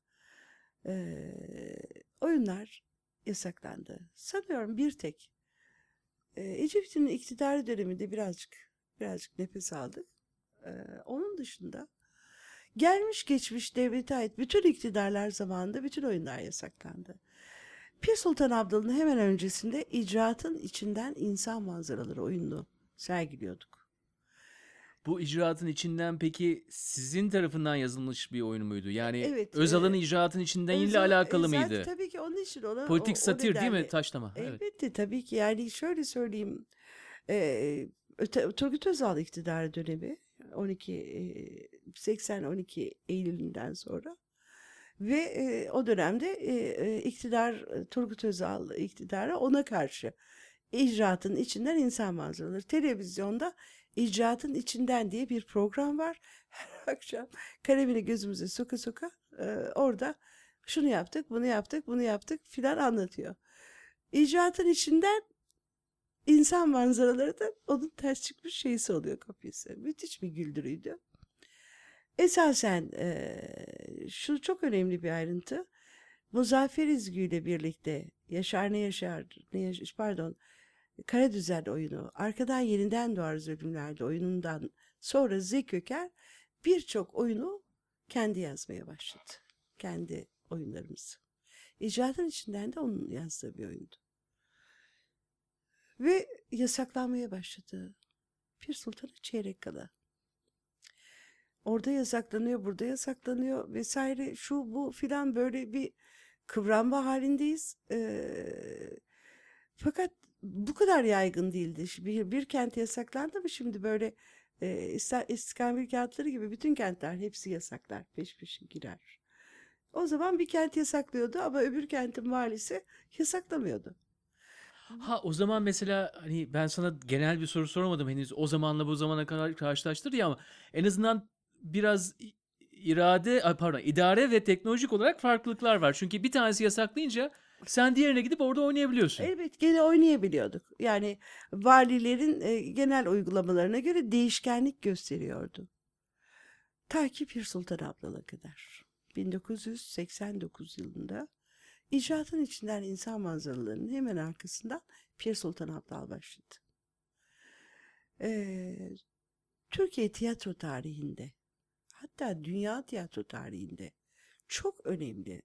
eee, oyunlar yasaklandı. Sanıyorum bir tek eee Ecevit'in iktidarı döneminde birazcık birazcık nefes aldık. Eee, onun dışında Gelmiş geçmiş devlete ait bütün iktidarlar zamanında bütün oyunlar yasaklandı. Pir Sultan Abdal'ın hemen öncesinde icraatın içinden insan manzaraları oyununu sergiliyorduk. Bu icraatın içinden peki sizin tarafından yazılmış bir oyun muydu? Yani Evet, Özal'ın e, icraatın içinden ile Özal- alakalı e, zaten mıydı? Tabii ki onun için ona Politik o- o satir değil mi? Taşlama. Evet. Elbette tabii ki yani şöyle söyleyeyim. Eee Öte- Turgut Özal iktidarı dönemi 12 eee, 80-12 Eylül'ünden sonra ve eee, o dönemde iktidar e, Turgut Özal iktidarı ona karşı icraatın içinden insan manzaraları. Televizyonda icraatın içinden diye bir program var. Her akşam kalemini gözümüze soka soka eee, orada şunu yaptık, bunu yaptık, bunu yaptık filan anlatıyor. İcraatın içinden insan manzaraları da onun ters çıkmış şeysi oluyor kopyası. Müthiş bir güldürüydü. Esasen eee, şu çok önemli bir ayrıntı. Muzaffer İzgü ile birlikte Yaşar ne Yaşar, ne Yaş- pardon, Karadüzen oyunu, Arkadan Yeniden Doğar Zulümler'de oyunundan sonra Zeki Öker birçok oyunu kendi yazmaya başladı. Kendi oyunlarımızı. İcraatın içinden de onun yazdığı bir oyundu. Ve yasaklanmaya başladı. Pir Sultan'a çeyrek kala. Orada yasaklanıyor, burada yasaklanıyor vesaire şu bu filan böyle bir kıvranma halindeyiz. Ee, fakat bu kadar yaygın değildi. Bir, bir kent yasaklandı mı şimdi böyle e, İstikambil kağıtları gibi bütün kentler hepsi yasaklar. Peş peşe girer. O zaman bir kent yasaklıyordu ama öbür kentin valisi yasaklamıyordu. Ha o zaman mesela hani ben sana genel bir soru soramadım henüz o zamanla bu zamana kadar karşılaştır ya ama en azından biraz irade pardon idare ve teknolojik olarak farklılıklar var. Çünkü bir tanesi yasaklayınca sen diğerine gidip orada oynayabiliyorsun. Evet gene oynayabiliyorduk. Yani valilerin e, genel uygulamalarına göre değişkenlik gösteriyordu. Ta ki Pir Sultan Abdal'a kadar. 1989 yılında icraatın içinden insan manzaralarının hemen arkasından Pir Sultan Abdal başladı. Ee, Türkiye tiyatro tarihinde hatta dünya tiyatro tarihinde çok önemli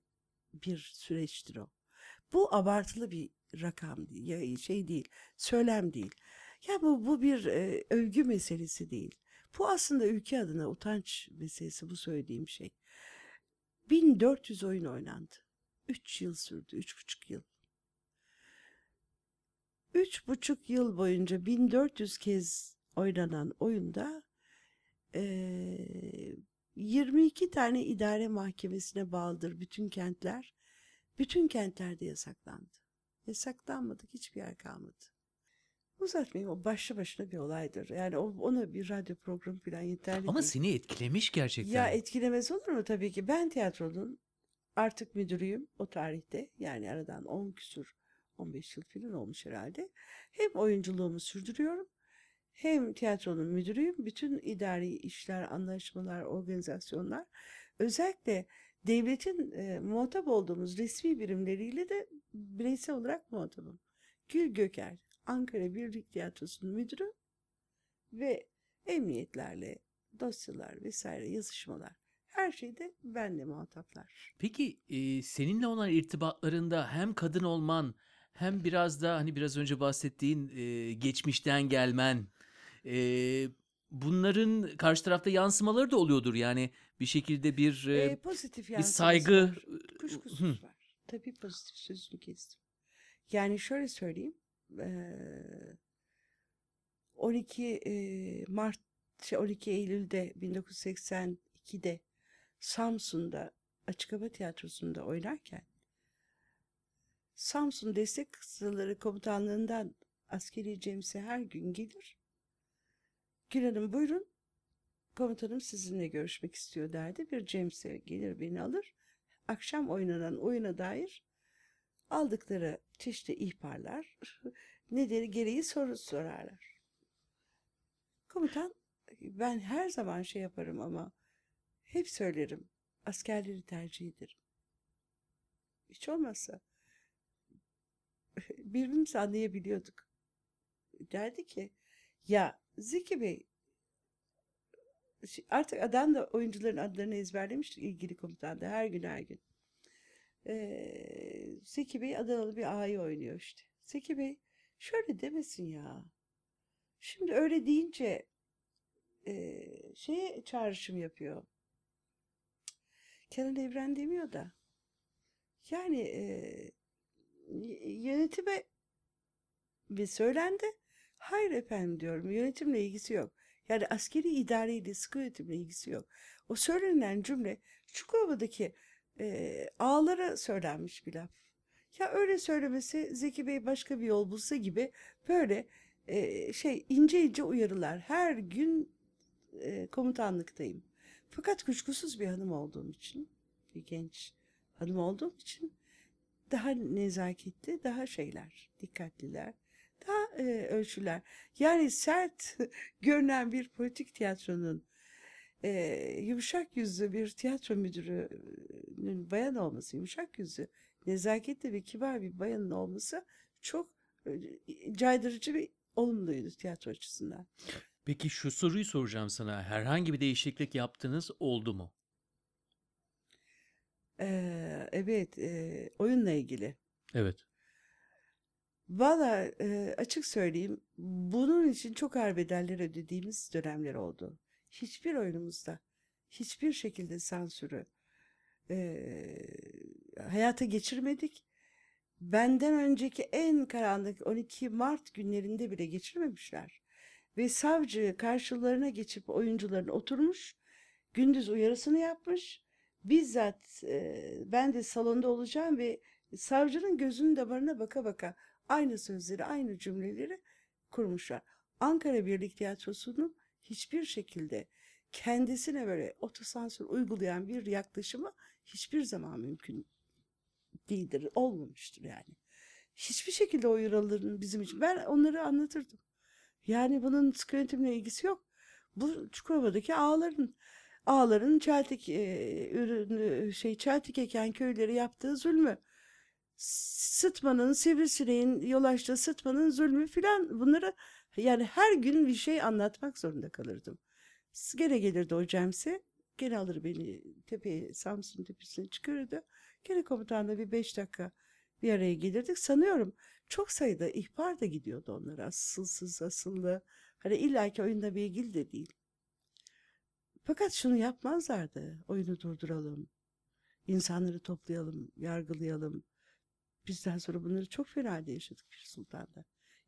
bir süreçtir o. Bu abartılı bir rakam değil, ya şey değil, söylem değil. Ya bu bu bir e, övgü meselesi değil. Bu aslında ülke adına utanç meselesi bu söylediğim şey. 1400 oyun oynandı. 3 yıl sürdü, 3,5 yıl. 3,5 yıl boyunca 1400 kez oynanan oyunda eee 22 tane idare mahkemesine bağlıdır bütün kentler. Bütün kentlerde yasaklandı. Yasaklanmadık hiçbir yer kalmadı. Uzatmayayım o başlı başına bir olaydır. Yani ona bir radyo programı falan yeterli Ama değil. seni etkilemiş gerçekten. Ya etkilemez olur mu tabii ki. Ben tiyatronun artık müdürüyüm o tarihte. Yani aradan 10 küsur 15 yıl falan olmuş herhalde. Hem oyunculuğumu sürdürüyorum Hem tiyatronun müdürüyüm, bütün idari işler, anlaşmalar, organizasyonlar, özellikle devletin e, muhatap olduğumuz resmi birimleriyle de bireysel olarak muhatabım. Gül Göker, Ankara Birlik Tiyatrosu'nun müdürü ve emniyetlerle dosyalar vesaire yazışmalar. Her şeyde benle muhataplar. Peki e, seninle olan irtibatlarında hem kadın olman hem biraz da hani biraz önce bahsettiğin e, geçmişten gelmen e, bunların karşı tarafta yansımaları da oluyordur. Yani bir şekilde bir e, Ee, pozitif bir saygı var. Kuşkusuz var. Tabii pozitif sözünü kestim. Yani şöyle söyleyeyim. eee, 12 eee, Mart, şey 12 Eylül'de 1982'de Samsun'da Açık Hava Tiyatrosu'nda oynarken Samsun Destek Kızılları Komutanlığından askeri cemsi her gün gelir. Gül Hanım buyurun komutanım sizinle görüşmek istiyor derdi. Bir cemse gelir beni alır. Akşam oynanan oyuna dair aldıkları çeşitli ihbarlar nedir gereği soru sorarlar. Komutan ben her zaman şey yaparım ama hep söylerim askerleri tercih ederim. Hiç olmazsa birbirimizi anlayabiliyorduk. Derdi ki ya Zeki Bey Şi- Artık adam da oyuncuların adlarını ezberlemiştik ilgili komutanda her gün her gün. Ee, Zeki Bey Adanalı bir ağayı oynuyor işte. Zeki Bey şöyle demesin ya. Şimdi öyle deyince e, şeye çağrışım yapıyor. Kenan Evren demiyor da. Yani e, yönetime bir söylendi. Hayır efendim diyorum. Yönetimle ilgisi yok. Yani askeri idareyle sıkı yönetimle ilgisi yok. O söylenen cümle Çukurova'daki e, ağalara söylenmiş bir laf. Ya öyle söylemesi Zeki Bey başka bir yol bulsa gibi böyle e, şey ince ince uyarılar. Her gün e, komutanlıktayım. Fakat kuşkusuz bir hanım olduğum için, bir genç hanım olduğum için daha nezaketli, daha şeyler, dikkatliler, daha e, ölçüler. Yani sert görünen bir politik tiyatronun e, yumuşak yüzlü bir tiyatro müdürünün bayan olması, yumuşak yüzlü, nezaketli ve kibar bir bayanın olması çok e, caydırıcı bir olumluydu tiyatro açısından. Peki şu soruyu soracağım sana. Herhangi bir değişiklik yaptınız oldu mu? Ee, evet, e, oyunla ilgili. Evet. Valla e, açık söyleyeyim, bunun için çok ağır bedeller ödediğimiz dönemler oldu. Hiçbir oyunumuzda, hiçbir şekilde sansürü e, hayata geçirmedik. Benden önceki en karanlık 12 Mart günlerinde bile geçirmemişler. Ve savcı karşılarına geçip oyuncuların oturmuş, gündüz uyarısını yapmış. Bizzat e, ben de salonda olacağım ve savcının gözünün damarına baka baka aynı sözleri, aynı cümleleri kurmuşlar. Ankara Birlik Tiyatrosu'nun hiçbir şekilde kendisine böyle otosansür uygulayan bir yaklaşımı hiçbir zaman mümkün değildir, olmamıştır yani. Hiçbir şekilde o yaraların bizim için, ben onları anlatırdım. Yani bunun sıkı yönetimle ilgisi yok. Bu Çukurova'daki ağların, ağların çeltik e, ürünü, şey çeltik eken köyleri yaptığı zulmü sıtmanın, sivrisineğin yol açtığı sıtmanın zulmü filan bunları yani her gün bir şey anlatmak zorunda kalırdım. Gene gelirdi o Cemse. Gene alır beni tepeye, Samsun tepesine çıkarırdı. Gene komutanla bir beş dakika bir araya gelirdik. Sanıyorum çok sayıda ihbar da gidiyordu onlara. Asılsız, asıllı. Hani illaki oyunla bir ilgili de değil. Fakat şunu yapmazlardı. Oyunu durduralım. insanları toplayalım, yargılayalım. Bizden sonra bunları çok fena halde yaşadık Pir Sultan'da.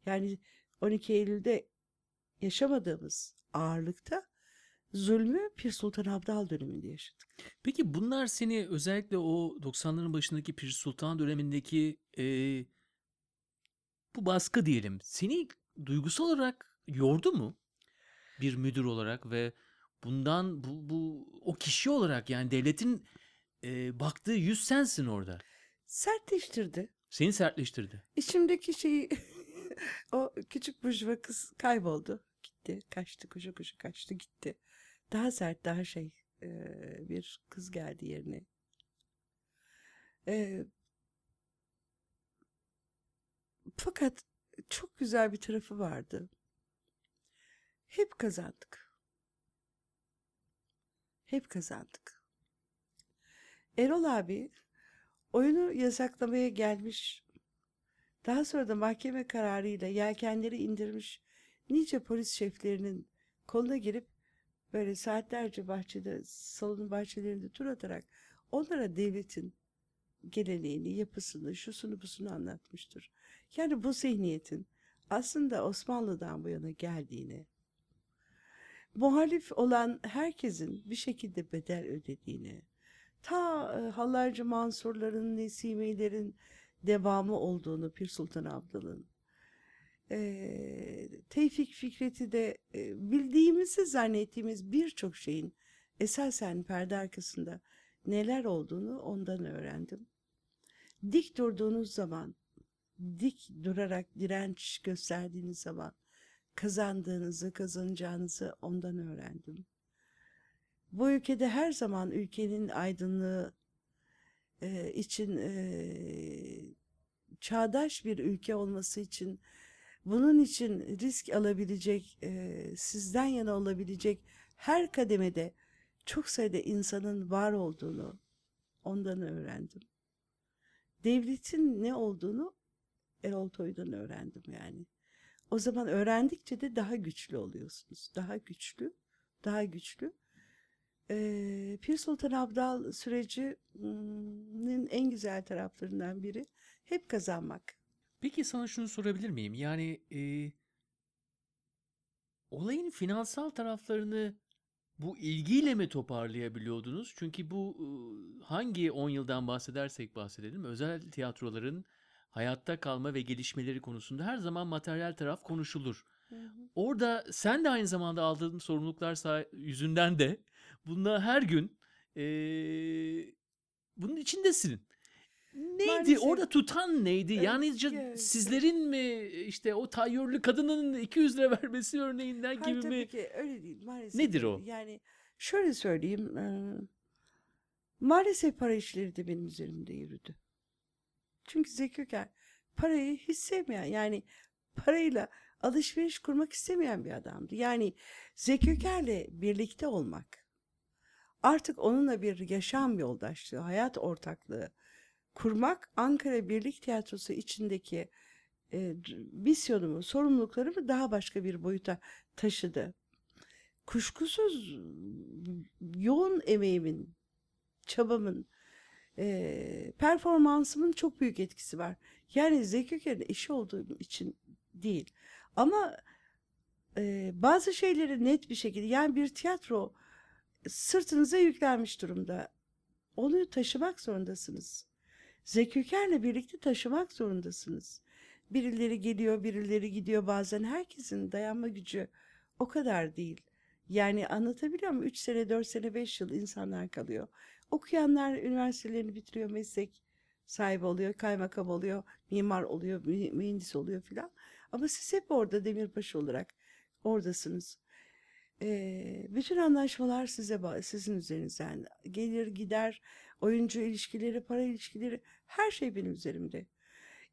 Yani 12 Eylül'de yaşamadığımız ağırlıkta zulmü Pir Sultan Abdal döneminde yaşadık. Peki bunlar seni özellikle o 90'ların başındaki Pir Sultan dönemindeki e, bu baskı diyelim seni duygusal olarak yordu mu? Bir müdür olarak ve bundan bu, bu o kişi olarak yani devletin e, baktığı yüz sensin orada. Sertleştirdi. Seni sertleştirdi. İçimdeki şeyi o küçük burjuva kız kayboldu. Gitti. Kaçtı koşa koşa kaçtı gitti. Daha sert daha şey e, bir kız geldi yerine. E, fakat çok güzel bir tarafı vardı. Hep kazandık. Hep kazandık. Erol abi oyunu yasaklamaya gelmiş. Daha sonra da mahkeme kararıyla yelkenleri indirmiş nice polis şeflerinin koluna girip böyle saatlerce bahçede, salonun bahçelerinde tur atarak onlara devletin geleneğini, yapısını, şusunu busunu anlatmıştır. Yani bu zihniyetin aslında Osmanlı'dan bu yana geldiğini, muhalif olan herkesin bir şekilde bedel ödediğini, ta e, Hallarcı Mansurların, Nesimilerin devamı olduğunu Pir Sultan Abdal'ın, e, Tevfik Fikret'i de e, bildiğimizi zannettiğimiz birçok şeyin esasen perde arkasında neler olduğunu ondan öğrendim. Dik durduğunuz zaman, dik durarak direnç gösterdiğiniz zaman kazandığınızı, kazanacağınızı ondan öğrendim. Bu ülkede her zaman ülkenin aydınlığı e, için e, çağdaş bir ülke olması için bunun için risk alabilecek, e, sizden yana olabilecek her kademede çok sayıda insanın var olduğunu ondan öğrendim. Devletin ne olduğunu Erol Toy'dan öğrendim yani. O zaman öğrendikçe de daha güçlü oluyorsunuz. Daha güçlü, daha güçlü. Ee, Pir Sultan Abdal sürecinin en güzel taraflarından biri hep kazanmak. Peki sana şunu sorabilir miyim? Yani e, olayın finansal taraflarını bu ilgiyle mi toparlayabiliyordunuz? Çünkü bu e, hangi 10 yıldan bahsedersek bahsedelim özel tiyatroların hayatta kalma ve gelişmeleri konusunda her zaman materyal taraf konuşulur. Orada sen de aynı zamanda aldığın sorumluluklar yüzünden de bununla her gün e, bunun içindesin. Neydi? Maalesef. Orada tutan neydi? Evet, yani ca- evet. sizlerin mi işte o tayyörlü kadının 200 lira vermesi örneğinden Hayır gibi tabii mi? ki öyle değil maalesef. Nedir o? Yani şöyle söyleyeyim. e, maalesef para işleri de benim üzerimde yürüdü. Çünkü Zeki Öker parayı hiç sevmeyen yani parayla alışveriş kurmak istemeyen bir adamdı. Yani Zeki Öker'le birlikte olmak artık onunla bir yaşam yoldaşlığı, hayat ortaklığı kurmak Ankara Birlik Tiyatrosu içindeki e, misyonumu, sorumluluklarımı daha başka bir boyuta taşıdı. Kuşkusuz yoğun emeğimin, çabamın, e, performansımın çok büyük etkisi var. Yani Zeki Öker'in eşi olduğum için değil. Ama e, bazı şeyleri net bir şekilde yani bir tiyatro sırtınıza yüklenmiş durumda. Onu taşımak zorundasınız. Zeki Öker'le birlikte taşımak zorundasınız. Birileri geliyor, birileri gidiyor bazen. Herkesin dayanma gücü o kadar değil. Yani anlatabiliyor muyum? 3 sene, 4 sene, 5 yıl insanlar kalıyor. Okuyanlar üniversitelerini bitiriyor, meslek sahibi oluyor, kaymakam oluyor, mimar oluyor, mü- mühendis oluyor filan. Ama siz hep orada demirbaşı olarak oradasınız. Ee, bütün anlaşmalar size sizin üzerinizden gelir gider oyuncu ilişkileri para ilişkileri her şey benim üzerimde.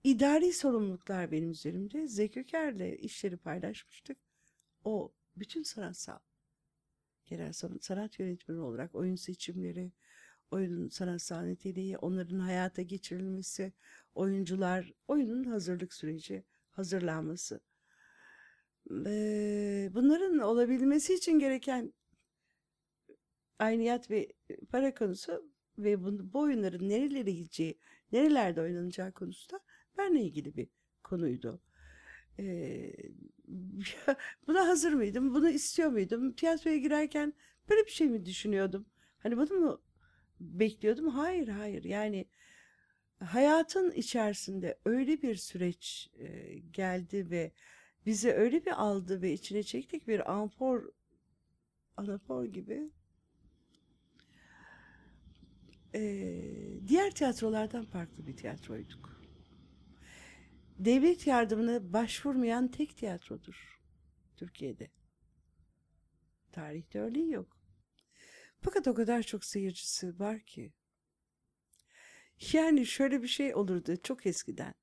İdari sorumluluklar benim üzerimde. Zeki Öker'le işleri paylaşmıştık. O bütün sanatsal genel san- sanat yönetmeni olarak oyun seçimleri, oyunun sanatsal niteliği, onların hayata geçirilmesi, oyuncular, oyunun hazırlık süreci, hazırlanması. Eee, bunların olabilmesi için gereken ayniyat ve para konusu ve bu, bu oyunların nerelere gideceği, nerelerde oynanacağı konusunda benle ilgili bir konuydu. Eee, buna hazır mıydım? Bunu istiyor muydum? Tiyatroya girerken böyle bir şey mi düşünüyordum? Hani bunu mu bekliyordum? Hayır, hayır. Yani hayatın içerisinde öyle bir süreç geldi ve bizi öyle bir aldı ve içine çektik bir amfor anafor gibi. Ee, diğer tiyatrolardan farklı bir tiyatroyduk. Devlet yardımına başvurmayan tek tiyatrodur Türkiye'de. Tarihte örneği yok. Fakat o kadar çok seyircisi var ki. Yani şöyle bir şey olurdu çok eskiden.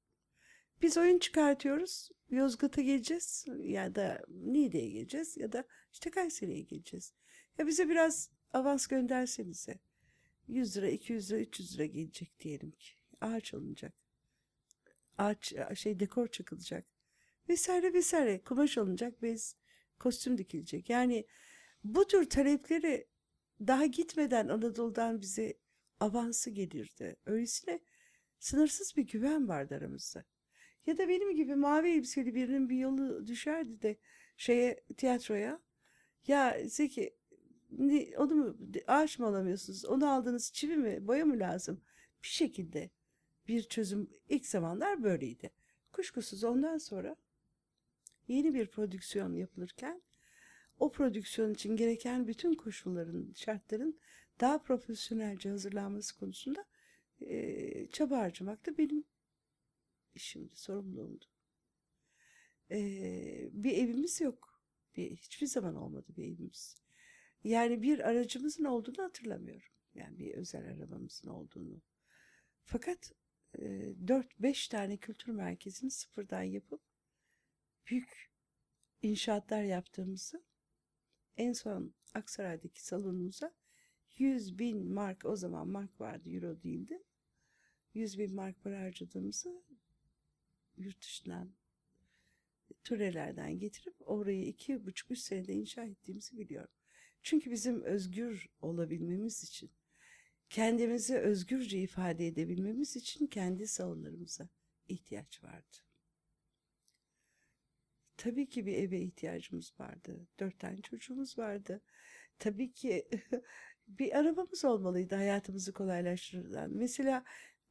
Biz oyun çıkartıyoruz. Yozgat'a geleceğiz ya da Niğde'ye geleceğiz ya da işte Kayseri'ye geleceğiz. Ya bize biraz avans göndersenize. 100 lira, 200 lira, 300 lira gelecek diyelim ki. Ağaç alınacak. Ağaç şey dekor çakılacak. Vesaire vesaire. Kumaş alınacak, bez, kostüm dikilecek. Yani bu tür talepleri daha gitmeden Anadolu'dan bize avansı gelirdi. Öylesine sınırsız bir güven vardı aramızda. Ya da benim gibi mavi elbiseli birinin bir yolu düşerdi de şeye tiyatroya. Ya Zeki ne, onu mu ağaç mı alamıyorsunuz? Onu aldığınız çivi mi boya mı lazım? Bir şekilde bir çözüm ilk zamanlar böyleydi. Kuşkusuz ondan sonra yeni bir prodüksiyon yapılırken o prodüksiyon için gereken bütün koşulların, şartların daha profesyonelce hazırlanması konusunda e, çaba harcamak da benim işimdi, sorumluluğumdu. E, bir evimiz yok. Bir, hiçbir zaman olmadı bir evimiz. Yani bir aracımızın olduğunu hatırlamıyorum. Yani bir özel arabamızın olduğunu. Fakat e, 4-5 tane kültür merkezini sıfırdan yapıp büyük inşaatlar yaptığımızı en son Aksaray'daki salonumuza 100 bin mark o zaman mark vardı euro değildi. 100 bin mark para harcadığımızı yurt dışından türelerden getirip orayı iki buçuk üç senede inşa ettiğimizi biliyorum. Çünkü bizim özgür olabilmemiz için, kendimizi özgürce ifade edebilmemiz için kendi salonlarımıza ihtiyaç vardı. Tabii ki bir eve ihtiyacımız vardı. Dört tane çocuğumuz vardı. Tabii ki bir arabamız olmalıydı hayatımızı kolaylaştıran. Mesela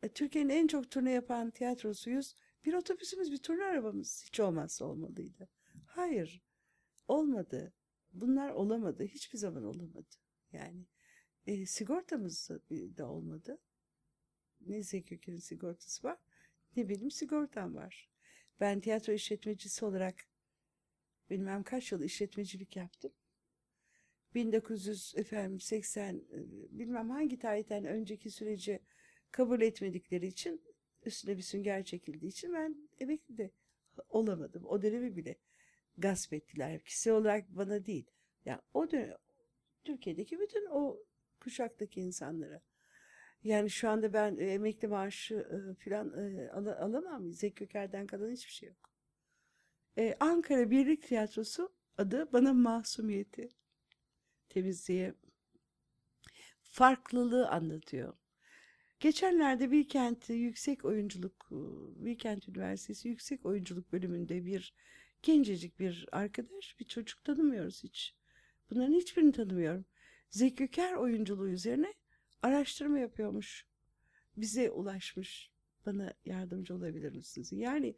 e, Türkiye'nin en çok turne yapan tiyatrosuyuz. Bir otobüsümüz, bir turne arabamız hiç olmazsa olmalıydı. Hayır, olmadı. Bunlar olamadı. Hiçbir zaman olamadı. Yani e, sigortamız da olmadı. Ne Zeki Öker'in sigortası var, ne benim sigortam var. Ben tiyatro işletmecisi olarak bilmem kaç yıl işletmecilik yaptım. 1980 bilmem hangi tarihten önceki süreci kabul etmedikleri için üstüne bir sünger çekildiği için ben emekli de olamadım. O dönemi bile gasp ettiler. Kişisel olarak bana değil. Ya yani o dönem Türkiye'deki bütün o kuşaktaki insanlara. Yani şu anda ben e, emekli maaşı e, falan e, al alamam. Zeki Köker'den kalan hiçbir şey yok. E, Ankara Birlik Tiyatrosu adı bana masumiyeti, temizliği, farklılığı anlatıyor. Geçenlerde Bilkent Yüksek Oyunculuk, Bilkent Üniversitesi Yüksek Oyunculuk bölümünde bir gencecik bir arkadaş, bir çocuk tanımıyoruz hiç. Bunların hiçbirini tanımıyorum. Zeki Öker oyunculuğu üzerine araştırma yapıyormuş. Bize ulaşmış. Bana yardımcı olabilir misiniz? Yani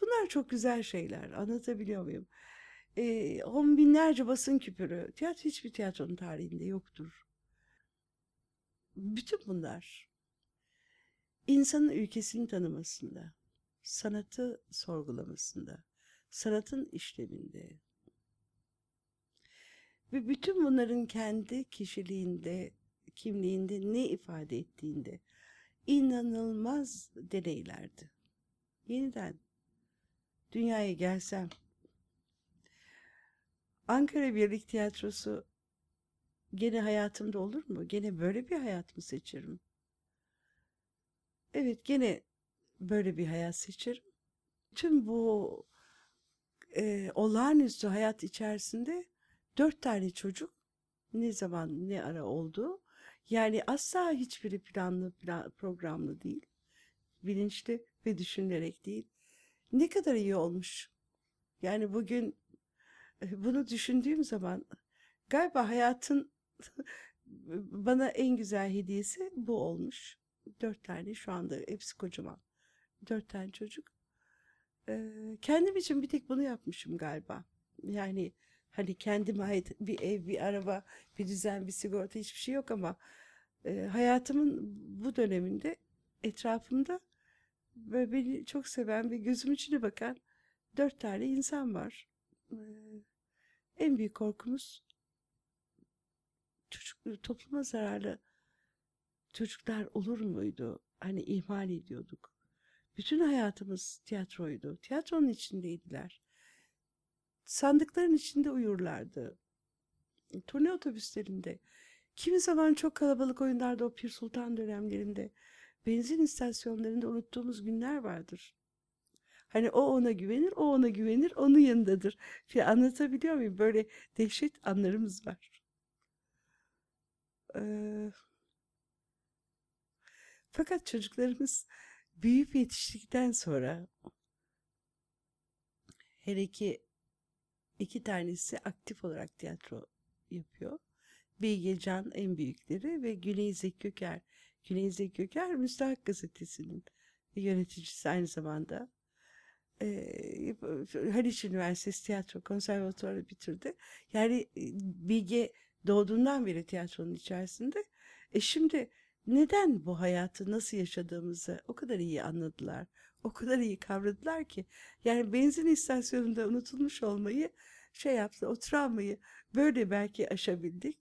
bunlar çok güzel şeyler. Anlatabiliyor muyum? E, on binlerce basın küpürü. Tiyatro hiçbir tiyatronun tarihinde yoktur. Bütün bunlar insanın ülkesini tanımasında, sanatı sorgulamasında, sanatın işleminde ve bütün bunların kendi kişiliğinde, kimliğinde ne ifade ettiğinde inanılmaz deneylerdi. Yeniden dünyaya gelsem Ankara Birlik Tiyatrosu gene hayatımda olur mu? Gene böyle bir hayat mı seçerim? Evet gene böyle bir hayat seçerim. Tüm bu e, olağanüstü hayat içerisinde dört tane çocuk ne zaman ne ara oldu. Yani asla hiçbiri planlı plan, programlı değil. Bilinçli ve düşünülerek değil. Ne kadar iyi olmuş. Yani bugün bunu düşündüğüm zaman galiba hayatın bana en güzel hediyesi bu olmuş. Dört tane şu anda hepsi kocaman. Dört tane çocuk. Ee, kendim için bir tek bunu yapmışım galiba. Yani hani kendime ait bir ev, bir araba, bir düzen, bir sigorta hiçbir şey yok ama e, hayatımın bu döneminde etrafımda böyle beni çok seven ve gözüm içine bakan dört tane insan var. Ee, en büyük korkumuz çocuk topluma zararlı çocuklar olur muydu? Hani ihmal ediyorduk. Bütün hayatımız tiyatroydu. Tiyatronun içindeydiler. Sandıkların içinde uyurlardı. Turne otobüslerinde. Kimi zaman çok kalabalık oyunlarda o Pir Sultan dönemlerinde benzin istasyonlarında unuttuğumuz günler vardır. Hani o ona güvenir, o ona güvenir, onun yanındadır. Bir anlatabiliyor muyum? Böyle dehşet anlarımız var. Ee, fakat çocuklarımız büyüyüp yetiştikten sonra hele ki iki tanesi aktif olarak tiyatro yapıyor. Bilge Can en büyükleri ve Güney Zeki Göker. Güney Zeki Göker Müstahak Gazetesi'nin yöneticisi aynı zamanda. Ee, Haliç Üniversitesi Tiyatro Konservatuarı bitirdi. Yani e, Bilge doğduğundan beri tiyatronun içerisinde. E şimdi neden bu hayatı nasıl yaşadığımızı o kadar iyi anladılar. O kadar iyi kavradılar ki. Yani benzin istasyonunda unutulmuş olmayı şey yaptı. O travmayı böyle belki aşabildik.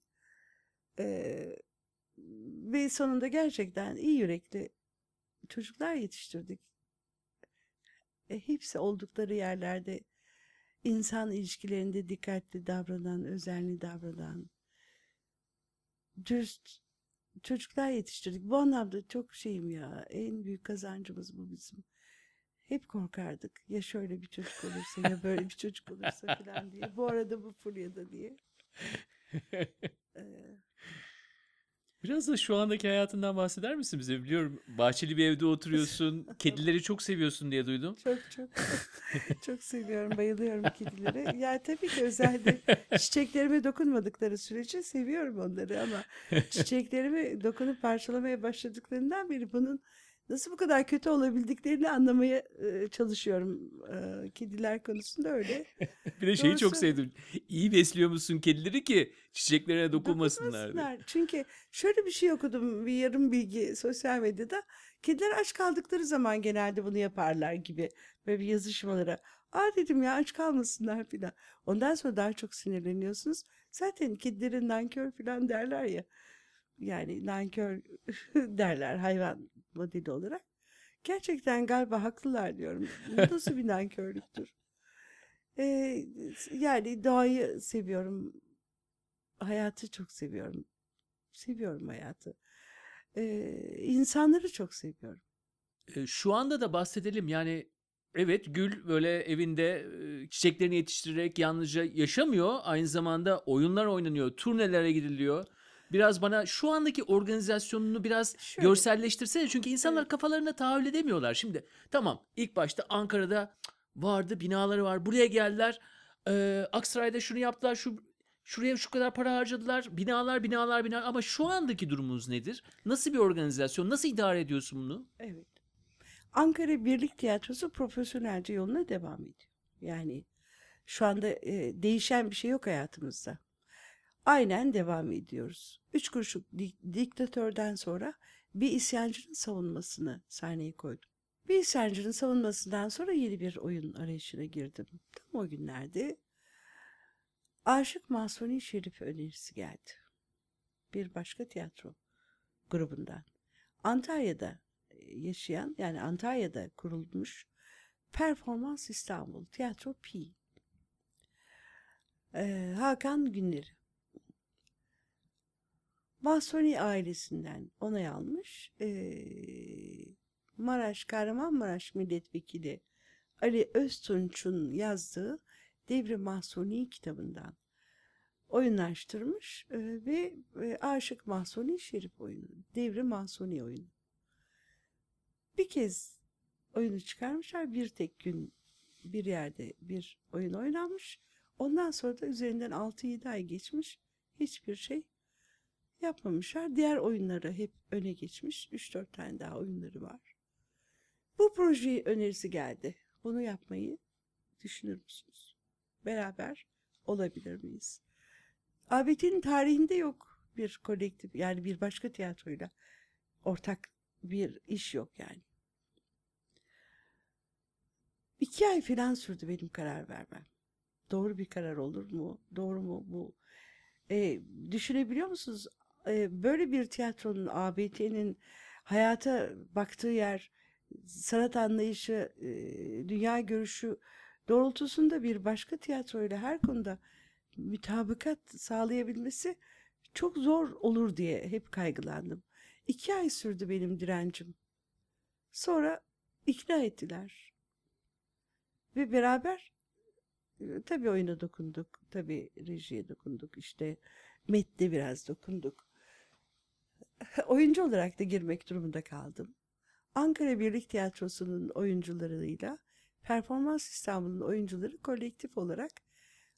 Ee, ve sonunda gerçekten iyi yürekli çocuklar yetiştirdik. E, hepsi oldukları yerlerde insan ilişkilerinde dikkatli davranan, özenli davranan, dürüst çocuklar yetiştirdik. Bu anlamda çok şeyim ya. En büyük kazancımız bu bizim. Hep korkardık. Ya şöyle bir çocuk olursa ya böyle bir çocuk olursa falan diye. Bu arada bu furyada diye. Ee, Biraz da şu andaki hayatından bahseder misin bize? Biliyorum bahçeli bir evde oturuyorsun. Kedileri çok seviyorsun diye duydum. Çok çok çok seviyorum, bayılıyorum kedilere. Ya tabii ki özellikle çiçeklerime dokunmadıkları sürece seviyorum onları ama çiçeklerime dokunup parçalamaya başladıklarından beri bunun nasıl bu kadar kötü olabildiklerini anlamaya e, çalışıyorum. E, kediler konusunda öyle. Bir de şeyi çok Doğrusu- sevdim. İyi besliyor musun kedileri ki çiçeklerine dokunmasınlar. Dokunmasınlar. Çünkü şöyle bir şey okudum bir yarım bilgi sosyal medyada. Kediler aç kaldıkları zaman genelde bunu yaparlar gibi. Böyle bir yazışmalara. Aa dedim ya aç kalmasınlar filan. Ondan sonra daha çok sinirleniyorsunuz. Zaten kedilerin nankör filan derler ya. Yani nankör derler hayvan modeli olarak. Gerçekten galiba haklılar diyorum. Nasıl bir nankörlüktür? Ee, yani doğayı seviyorum hayatı çok seviyorum. Seviyorum hayatı. Ee, insanları çok seviyorum. E, Şu anda da bahsedelim. Yani evet Gül böyle evinde e, çiçeklerini yetiştirerek yalnızca yaşamıyor. Aynı zamanda oyunlar oynanıyor, turnelere gidiliyor. Biraz bana şu andaki organizasyonunu biraz Şöyle. görselleştirsene. Çünkü insanlar Evet. kafalarına tahayyül edemiyorlar. Şimdi tamam ilk başta Ankara'da vardı binaları var. Buraya geldiler. E, Aksaray'da şunu yaptılar. Şu şuraya şu kadar para harcadılar. Binalar binalar binalar. Ama şu andaki durumunuz nedir? Nasıl bir organizasyon? Nasıl idare ediyorsun bunu? Evet. Ankara Birlik Tiyatrosu profesyonelce yoluna devam ediyor. Yani şu anda e, değişen bir şey yok hayatımızda. Aynen devam ediyoruz. Üç kuruşluk dik- diktatörden sonra bir isyancının savunmasını sahneye koydum. Bir isyancının savunmasından sonra yeni bir oyun arayışına girdim. Tam o günlerde Aşık Mahsuni Şerif önerisi geldi. Bir başka tiyatro grubundan. Antalya'da e, yaşayan yani Antalya'da kurulmuş Performans İstanbul Tiyatro Pi. Ee, Hakan Günleri. Mahsuni ailesinden onay almış. Ee, Maraş, Kahramanmaraş Milletvekili Ali Öztunç'un yazdığı Devri Mahsuni kitabından oyunlaştırmış e, ve e, Aşık Mahsuni Şerif oyunu, Devri Mahsuni oyunu. Bir kez oyunu çıkarmışlar, bir tek gün bir yerde bir oyun oynanmış. Ondan sonra da üzerinden 6-7 ay geçmiş, hiçbir şey yapmamışlar. Diğer oyunları hep öne geçmiş, 3-4 tane daha oyunları var. Bu proje önerisi geldi. Bunu yapmayı düşünür müsünüz? Beraber olabilir miyiz? ABD'nin tarihinde yok bir kolektif yani bir başka tiyatroyla ortak bir iş yok yani. İki ay falan sürdü benim karar vermem. Doğru bir karar olur mu? Doğru mu bu? E, düşünebiliyor musunuz? E, böyle bir tiyatronun, ABT'nin hayata baktığı yer, sanat anlayışı, e, dünya görüşü doğrultusunda bir başka tiyatroyla her konuda mütabakat sağlayabilmesi çok zor olur diye hep kaygılandım. İki ay sürdü benim direncim. Sonra ikna ettiler. Ve beraber tabii oyuna dokunduk, tabii rejiye dokunduk, işte metne biraz dokunduk. Oyuncu olarak da girmek durumunda kaldım. Ankara Birlik Tiyatrosu'nun oyuncularıyla Performans İstanbul'un oyuncuları kolektif olarak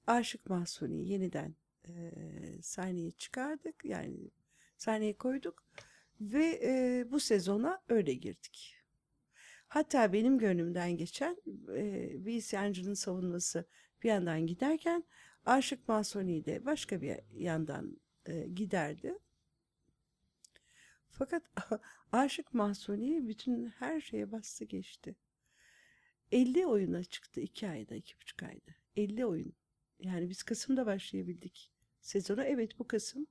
Aşık Mahsuni'yi yeniden e, sahneye çıkardık. Yani sahneye koyduk ve e, bu sezona öyle girdik. Hatta benim gönlümden geçen e, bir isyancının savunması bir yandan giderken Aşık Mahsuni de başka bir yandan e, giderdi. Fakat Aşık Mahsuni bütün her şeye bastı geçti. 50 oyuna çıktı 2 ayda, 2,5 ayda. 50 oyun. Yani biz Kasım'da başlayabildik sezona. Evet bu Kasım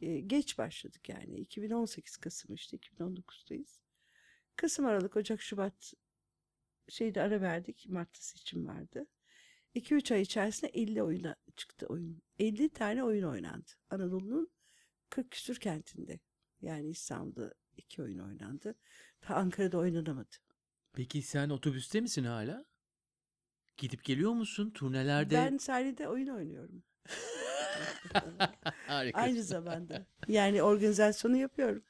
e, geç başladık yani. 2018 Kasım işte 2019'dayız. Kasım, Aralık, Ocak, Şubat şeyde ara verdik. Mart'ta seçim vardı. 2-3 ay içerisinde 50 oyuna çıktı oyun. 50 tane oyun oynandı. Anadolu'nun 40 küsür kentinde. Yani İstanbul'da iki oyun oynandı. Ta Ankara'da oynanamadı. Peki sen otobüste misin hala? Gidip geliyor musun turnelerde? Ben sahnede oyun oynuyorum. Harika. Aynı zamanda. Yani organizasyonu yapıyorum.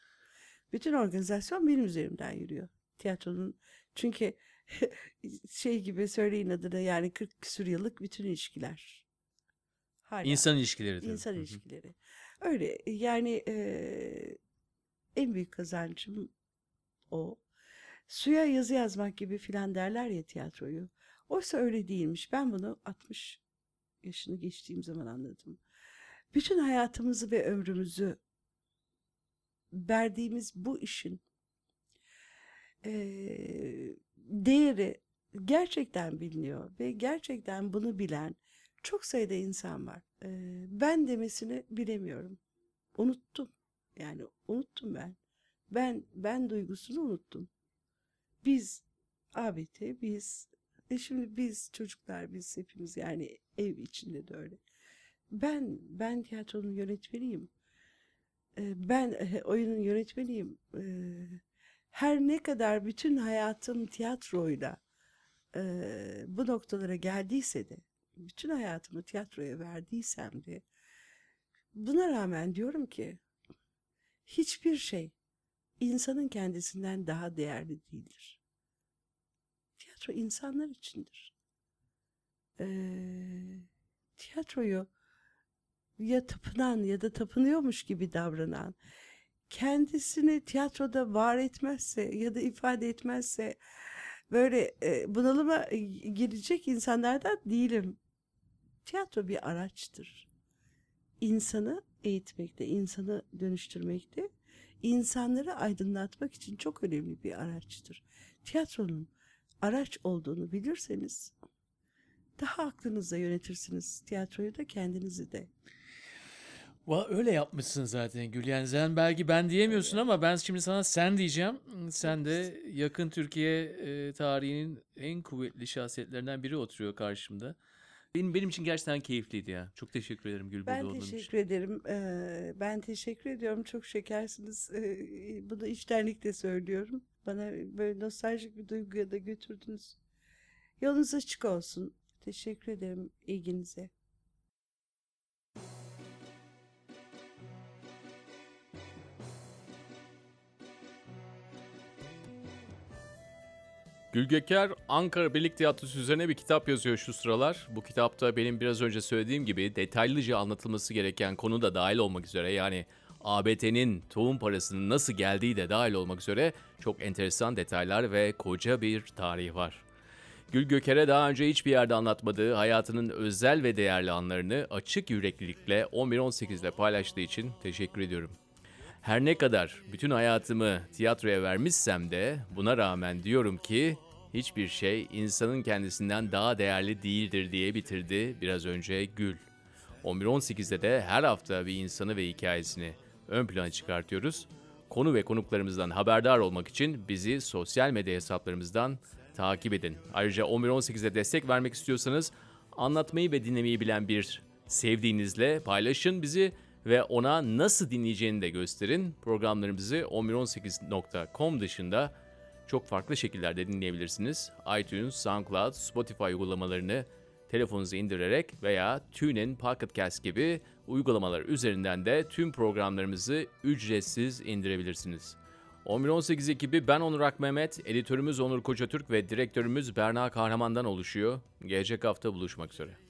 Bütün organizasyon benim üzerimden yürüyor. Tiyatronun çünkü şey gibi söyleyin adına yani 40 küsur yıllık bütün ilişkiler. Hala. İnsan ilişkileri. tabii. İnsan ilişkileri. Öyle yani eee, en büyük kazancım o. Suya yazı yazmak gibi filan derler ya tiyatroyu. Oysa öyle değilmiş. Ben bunu 60 yaşını geçtiğim zaman anladım. Bütün hayatımızı ve ömrümüzü verdiğimiz bu işin eee, değeri gerçekten biliniyor ve gerçekten bunu bilen çok sayıda insan var. Eee, ben demesini bilemiyorum. Unuttum. Yani unuttum ben. Ben ben duygusunu unuttum. Biz ABT, biz e şimdi biz çocuklar, biz hepimiz yani ev içinde de öyle. Ben ben tiyatronun yönetmeniyim. Eee, Ben e, oyunun yönetmeniyim. Eee, Her ne kadar bütün hayatım tiyatroyla bu noktalara geldiyse de, bütün hayatımı tiyatroya verdiysem de, buna rağmen diyorum ki hiçbir şey insanın kendisinden daha değerli değildir. Tiyatro insanlar içindir. Eee, tiyatroyu ya tapınan ya da tapınıyormuş gibi davranan, kendisini tiyatroda var etmezse ya da ifade etmezse böyle e, bunalıma e, girecek insanlardan değilim. Tiyatro bir araçtır. İnsanı eğitmekte, insanı dönüştürmekte, insanları aydınlatmak için çok önemli bir araçtır. Tiyatronun araç olduğunu bilirseniz daha aklınızla yönetirsiniz tiyatroyu da kendinizi de. Va öyle yapmışsın zaten Gül. Yani sen belki ben diyemiyorsun ama ben şimdi sana sen diyeceğim. Sen de yakın Türkiye e, tarihinin en kuvvetli şahsiyetlerinden biri oturuyor karşımda. Benim benim için gerçekten keyifliydi ya. Çok teşekkür ederim Gül burada Ben olduğun için. teşekkür ederim. Ee, ben teşekkür ediyorum. Çok şekersiniz. Ee, bunu içtenlikle söylüyorum. Bana böyle nostaljik bir duyguya da götürdünüz. Yolunuz açık olsun. Teşekkür ederim ilginize. Gülgöker Ankara Birlik Tiyatrosu üzerine bir kitap yazıyor şu sıralar. Bu kitapta benim biraz önce söylediğim gibi detaylıca anlatılması gereken konu da dahil olmak üzere yani ABT'nin tohum parasının nasıl geldiği de dahil olmak üzere çok enteresan detaylar ve koca bir tarih var. Gül Göker'e daha önce hiçbir yerde anlatmadığı hayatının özel ve değerli anlarını açık yüreklilikle 11-18'de paylaştığı için teşekkür ediyorum. Her ne kadar bütün hayatımı tiyatroya vermişsem de buna rağmen diyorum ki hiçbir şey insanın kendisinden daha değerli değildir diye bitirdi biraz önce Gül. 11.18'de de her hafta bir insanı ve hikayesini ön plana çıkartıyoruz. Konu ve konuklarımızdan haberdar olmak için bizi sosyal medya hesaplarımızdan takip edin. Ayrıca 11.18'e destek vermek istiyorsanız anlatmayı ve dinlemeyi bilen bir sevdiğinizle paylaşın bizi ve ona nasıl dinleyeceğini de gösterin. Programlarımızı 1118.com dışında çok farklı şekillerde dinleyebilirsiniz. iTunes, SoundCloud, Spotify uygulamalarını telefonunuza indirerek veya TuneIn, Pocket Cast gibi uygulamalar üzerinden de tüm programlarımızı ücretsiz indirebilirsiniz. 1118 ekibi ben Onur Akmehmet, editörümüz Onur Koçatürk ve direktörümüz Berna Kahraman'dan oluşuyor. Gelecek hafta buluşmak üzere.